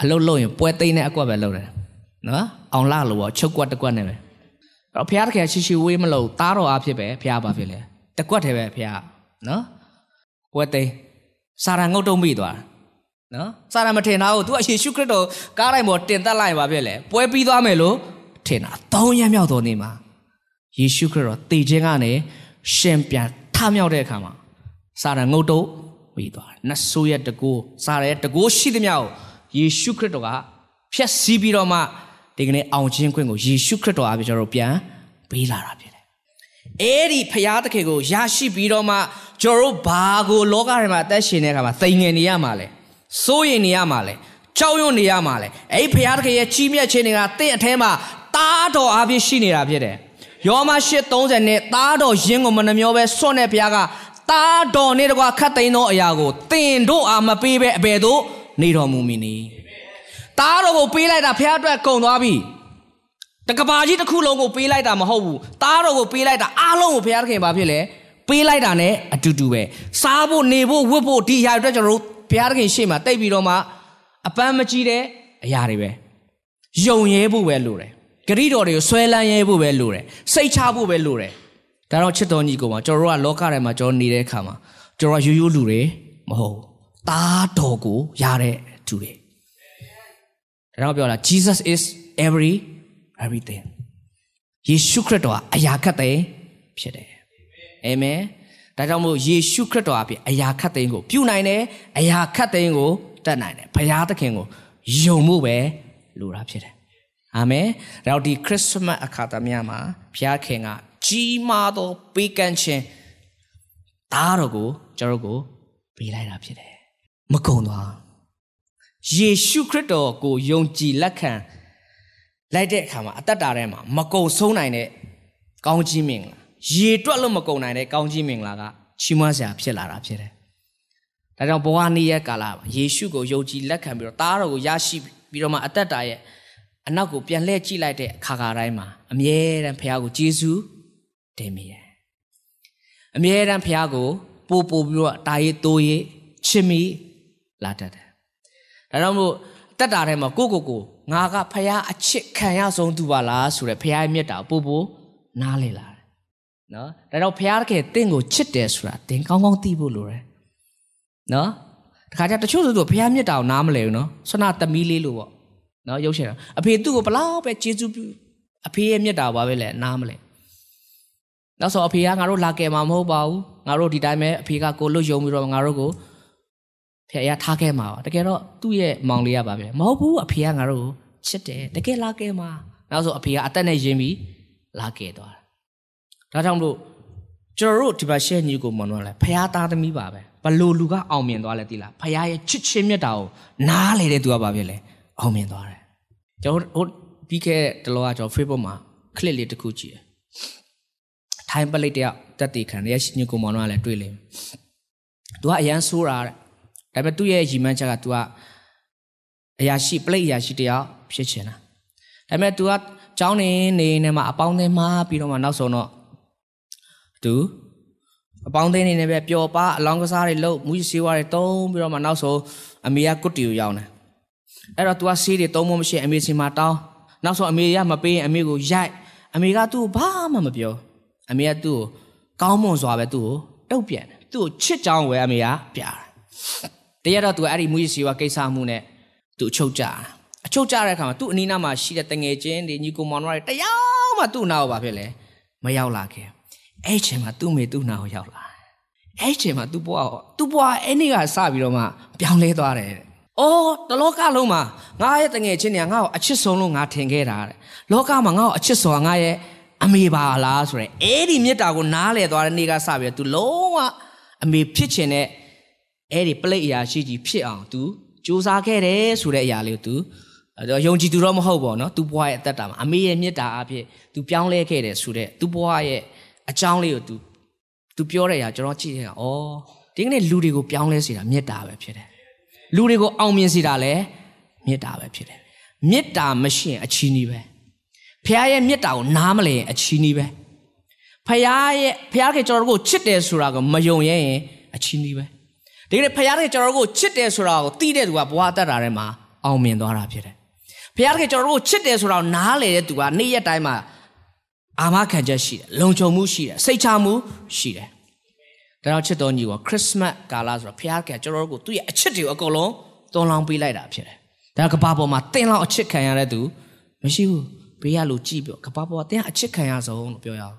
အလုတ်လို့ရင်ပွဲသိမ်းတဲ့အကွက်ပဲလုပ်တယ်။ နော်အောင်လာလို့ပေါ့ချုပ်ကွက်တကွက်နဲ့ပဲ။အဲ့တော့ဘုရားသခင်ရှိရှိဝေးမလို့သားတော်အားဖြင့်ပဲဘုရားပါဖြစ်လေ။တကွက်တည်းပဲဘုရားနော်ပွဲသိမ်းစာရန်ငုတ်တုံးပြီးသွားတယ်နော်စာရမထင်တာကို तू အယေရှုခရစ်တော်ကားတိုင်းပေါ်တင်သက်လိုက်ပါပြည့်လေပွဲပြီးသွားမယ်လို့ထင်တာသုံးရက်မြောက်တော်နေ့မှာယေရှုခရစ်တော်တည်ခြင်းကနေရှင်ပြန်ထမြောက်တဲ့အခါမှာစာရငုတ်တုတ်ပြီးသွားတယ်နတ်ဆိုးရဲ့တကူစာရရဲ့တကူရှိသမျှကိုယေရှုခရစ်တော်ကဖျက်ဆီးပြီးတော့မှ ဒီကနေ့အောင်ခြင်းခွင့်ကိုယေရှုခရစ်တော်အားဖြင့်ကျွန်တော်တို့ပြန်ပေးလာတာဖြစ်တယ်အဲ့ဒီဖရာသခင်ကိုရရှိပြီးတော့မှကျွန်တော်တို့ဘာကိုလောကထဲမှာအသက်ရှင်တဲ့အခါမှာသိငယ်နေရမှာလဲစိုးရင်နေရမှာလဲကြောကြောက်ရွံ့နေရမှာလဲအဲ့ဖခင်သခင်ရဲ့ကြီးမြတ်ခြင်းတွေကတင့်အထဲမှာတားတော်အပြည့်ရှိနေတာဖြစ်တယ်ယောမ8:30နဲ့တားတော်ယင်းကိုမနှမျောပဲစွန့်တဲ့ဘုရားကတားတော်နေတကွာခတ်သိမ်းသောအရာကိုတင်တို့အားမပေးပဲအဘယ်သို့နေတော်မူမည်နည်း တားတော်ကိုပေးလိုက်တာဘုရားအတွက်ကုန်သွားပြီတကဘာကြီးတစ်ခုလုံးကိုပေးလိုက်တာမဟုတ်ဘူးတားတော်ကိုပေးလိုက်တာအားလုံးကိုဘုရားသခင်ဘာဖြစ်လဲပေးလိုက်တာ ਨੇ အတူတူပဲစားဖို့နေဖို့ဝတ်ဖို့ဒီအရာတွေအတွက်ကျွန်တော်တို့ဘုရားသခင်ရှေ့မှာတိတ်ပြီးတော့မှအပန်းမကြီးတဲ့အရာတွေပဲယုံရဲဖို့ပဲလိုတယ်ဂရိတော်တွေကိုဆွဲလန်းရဲဖို့ပဲလိုတယ်စိတ်ချဖို့ပဲလိုတယ်ဒါတော့ချစ်တော်ညီကိုမှာကျွန်တော်တို့ကလောကထဲမှာကျွန်တော်နေတဲ့အခါမှာကျွန်တော်ရိုးရိုးလူတွေမဟုတ်ဘူးတားတော်ကိုရတဲ့သူတွေ ဒါတော့ပြောတာ Jesus is every everything ယေရှုခရစ်တော်ကအရာခတ်သိမ်းဖြစ်တယ်အာမင်ဒါကြောင့်မို့ယေရှုခရစ်တော်အပြင်အရာခတ်သိမ်းကိုပြုနိုင်တယ်အရာခတ်သိမ်းကိုတတ်နိုင်တယ်ဘုရားသခင်ကိုယုံမှုပဲလိုတာဖြစ်တယ်အာမင်ဒါတော့ဒီခရစ်စမတ်အခါသမယမှာဘုရားခင်ကကြီးမားသောပေးကမ်းခြင်းသားတော်ကိုကျွန်တော်ကိုပေးလိုက်တာဖြစ်တယ်မကုံသွား ယေရှုခရစ်တော်ကိုယုံကြည်လက်ခံလိုက်တဲ့အခါမှာအသက်တာထဲမှာမကုံဆုံးနိုင်တဲ့ကောင်းကြီးမင်္ဂလာရေတွက်လို့မကုံနိုင်တဲ့ကောင်းကြီးမင်္ဂလာကချီးမွမ်းစရာဖြစ်လာတာဖြစ်တယ်။ဒါကြောင့်ဘဝနေ့ရက်ကာလမှာယေရှုကိုယုံကြည်လက်ခံပြီးတော့သားတော်ကိုရရှိပြီးတော့မှအသက်တာရဲ့အနောက်ကိုပြန်လှည့်ကြည့်လိုက်တဲ့အခါခါတိုင်းမှာအမြဲတမ်းဖခင်ကိုကျေးဇူးတင်မိတယ်။အမြဲတမ်းဖခင်ကိုပို့ပို့ပြီးတော့တာရေးတိုးရေးချစ်မိလာတတ်တယ်။ ဒါကြောင့်မို့တက်တာထဲမှာကိုကိုကိုငါကဖခင်အချစ်ခံရဆုံးသူပါလားဆိုတဲ့ဖခင်ရဲ့မြတ်တာပို့ပို့နားလေလာတယ်။နော်ဒါတော့ဖခင်တကယ်တင့်ကိုချစ်တယ်ဆိုတာတင်ကောင်းကောင်းသိဖို့လိုတယ်။နော်တခါကျတချို့ဆိုသူဖခင်မြတ်တာကိုနားမလဲဘူးနော်ဆွနာသမီးလေးလို့ပေါ့နော်ရုပ်ရှင်အဖေသူ့ကိုဘလောက်ပဲကျေးဇူးပြုအဖေရဲ့မြတ်တာပါပဲလေနားမလဲနောက်ဆိုအဖေကငါတို့လာကယ်မှာမဟုတ်ပါဘူးငါတို့ဒီတိုင်းပဲအဖေကကိုလွတ်ယုံပြီးတော့ငါတို့ကို ဖေရထားခဲ့မှာပါတကယ်တော့သူ့ရဲ့မောင်လေးကပါပဲမဟုတ်ဘူးအဖေကငါတို့ချစ်တယ်တကယ်လာကယ်မှာနောက်ဆိုအဖေကအသက်နဲ့ရင်းပြီးလာကယ်သွားတာဒါကြောင့်မလို့ကျွန်တော်တို့ဒီမှာရှေ့ညီကိုမွန်တော့လဲဖះသားသမီးပါပဲဘလို့လူကအောင်မြင်သွားလဲသိလားဖះရဲ့ချစ်ချင်းမြတ်တာကိုနားလေတဲ့သူကပါဖြစ်လဲအောင်မြင်သွားတယ်ကျွန်တော်ဟိုပြီးခဲ့တလောကကျွန်တော် Facebook မှာ clip လေးတစ်ခုကြည့်တယ်ထိုင်းပလိတ်တယောက်တက်တည်ခံရရှိညကိုမောင်တော့လည်းတွေ့လိမ့်မယ်သူကအရန်ဆိုးတာတဲ့ ဒါပေမဲ့သူ့ရဲ့ရီမန်းချက်ကသူကအရာရှိပလိတ်အရာရှိတယောက်ဖြစ်ချင်တာဒါပေမဲ့သူကကျောင်းနေနေနေမှာအပေါင်းအသင်းမှာပြီးတော့မှနောက်ဆုံးတော့သူအပေါင်းအသင်းနေနေပဲပျော်ပါအလောင်းကစားတွေလုပ်မူးစီဝါတွေတုံးပြီးတော့မှနောက်ဆုံးအမေကကွတ်တီကိုရောက်နေအဲ့တော့ तू ကဆေးတွေတုံးမမရှိအမေစီမှာတောင်းနောက်ဆုံးအမေကမပေးရင်အမေကိုရိုက်အမေကသူ့ကိုဘာမှမပြောအမေကသူ့ကိုကောင်းမွန်စွာပဲသူ့ကိုတုတ်ပြန်တယ်သူ့ကိုချစ်ကြောင်းဝဲအမေကပြတယ် တရက်တော့သူကအဲ့ဒီမူရစီဝါကိစ္စမှုနဲ့သူအချုပ်ကြတာအချုပ်ကြတဲ့အခါမှာသူ့အနီးနားမှာရှိတဲ့တငယ်ချင်းတွေညီကိုမောင်နှမတွေတယောက်မှသူ့နားကိုဘာဖြစ်လဲမရောက်လာခဲ့အဲ့ချိန်မှာသူ့မေသူ့နားကိုရောက်လာအဲ့ချိန်မှာသူ့ဘွားသူ့ဘွားအဲ့နေ့ကစပြီးတော့မှပြောင်းလဲသွားတယ်အော်တလောကလုံးမှာငါရဲ့တငယ်ချင်းတွေကငါ့ကိုအချစ်ဆုံးလို့ငါထင်ခဲ့တာတဲ့လောကမှာငါ့ကိုအချစ်ဆုံးကငါရဲ့အမေပါလားဆိုရယ်အဲ့ဒီမေတ္တာကိုနားလဲသွားတဲ့နေ့ကစပြီးတော့ तू လုံးဝအမေဖြစ်ချင်တဲ့ အဲ့ဒီပလိတ်အရာရှိကြီးဖြစ်အောင် तू စူးစမ်းခဲ့တယ်ဆိုတဲ့အရာလေးကို तू ယုံကြည်သူတော့မဟုတ်ပေါ့နော်။ तू ဘွားရဲ့အသက်တာမှာအမေရဲ့မေတ္တာအဖြစ် तू ပြောင်းလဲခဲ့တယ်ဆိုတဲ့ तू ဘွားရဲ့အကြောင်းလေးကို तू तू ပြောတဲ့အရာကျွန်တော်ကြည့်နေတာဩဒီကနေ့လူတွေကိုပြောင်းလဲစေတာမေတ္တာပဲဖြစ်တယ်လူတွေကိုအောင်မြင်စေတာလည်းမေတ္တာပဲဖြစ်တယ်မေတ္တာမရှိရင်အချီးနှီးပဲဖခင်ရဲ့မေတ္တာကိုနားမလဲရင်အချီးနှီးပဲဖခင်ရဲ့ဖခင်ကကျွန်တော်တို့ကိုချစ်တယ်ဆိုတာကိုမယုံရဲရင်အချီးနှီးပဲ ဒီကနေ့ဖခင်ကကျွန်တော်တို့ကိုချစ်တယ်ဆိုတာကိုသိတဲ့သူကဘဝအသက်တာထဲမှာအောင်မြင်သွားတာဖြစ်တယ်ဖခင်ကကျွန်တော်တို့ကိုချစ်တယ်ဆိုတာကိုနားလေတဲ့သူကနေ့ရက်တိုင်းမှာအာမခံချက်ရှိတယ်လုံခြုံမှုရှိတယ်စိတ်ချမှုရှိတယ်ဒါတော့ချစ်တော်ညီကခရစ်စမတ်ကာလဆိုတော့ဖခင်ကကျွန်တော်တို့ကိုသူ့ရဲ့အချစ်တွေကိုအကုန်လုံးသွန်လောင်းပေးလိုက်တာဖြစ်တယ်ဒါကဘာပေါ်မှာတင်းလောက်အချစ်ခံရတဲ့သူမရှိဘူးဘေးကလူကြည့်ပြောကဘာပေါ်ကတင်းအချစ်ခံရဆုံးလို့ပြောရအောင်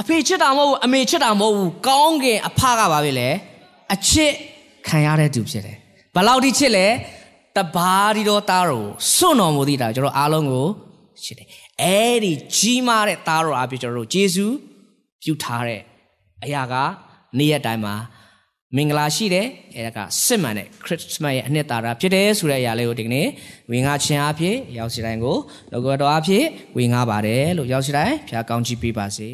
အဖေချစ်တာမဟုတ်ဘူးအမေချစ်တာမဟုတ်ဘူးကောင်းကင်အဖကပါပဲလေအချစ်ခံရတဲ့သူဖြစ်တယ်ဘယ်လောက်ထိချစ်လဲတဘာဒီတော့သားတော်စွန့်တော်မူသည့်တာကျွန်တော်အားလုံးကိုချစ်တယ်အဲ့ဒီကြီးမားတဲ့သားတော်အပြည့်ကျွန်တော်တို့ယေရှုပြုထားတဲ့အရာကနေ့ရက်တိုင်းမှာမင်္ဂလာရှိတယ်အဲဒါကစစ်မှန်တဲ့ခရစ်စမတ်ရဲ့အနှစ်သာရဖြစ်တယ်ဆိုတဲ့အရာလေးကိုဒီကနေ့ဝေငှခြင်းအဖြစ်ရောက်စီတိုင်းကိုလောကတော်အဖြစ်ဝေငှပါတယ်လို့ရောက်စီတိုင်းဖျားကောင်းချီးပေးပါစေ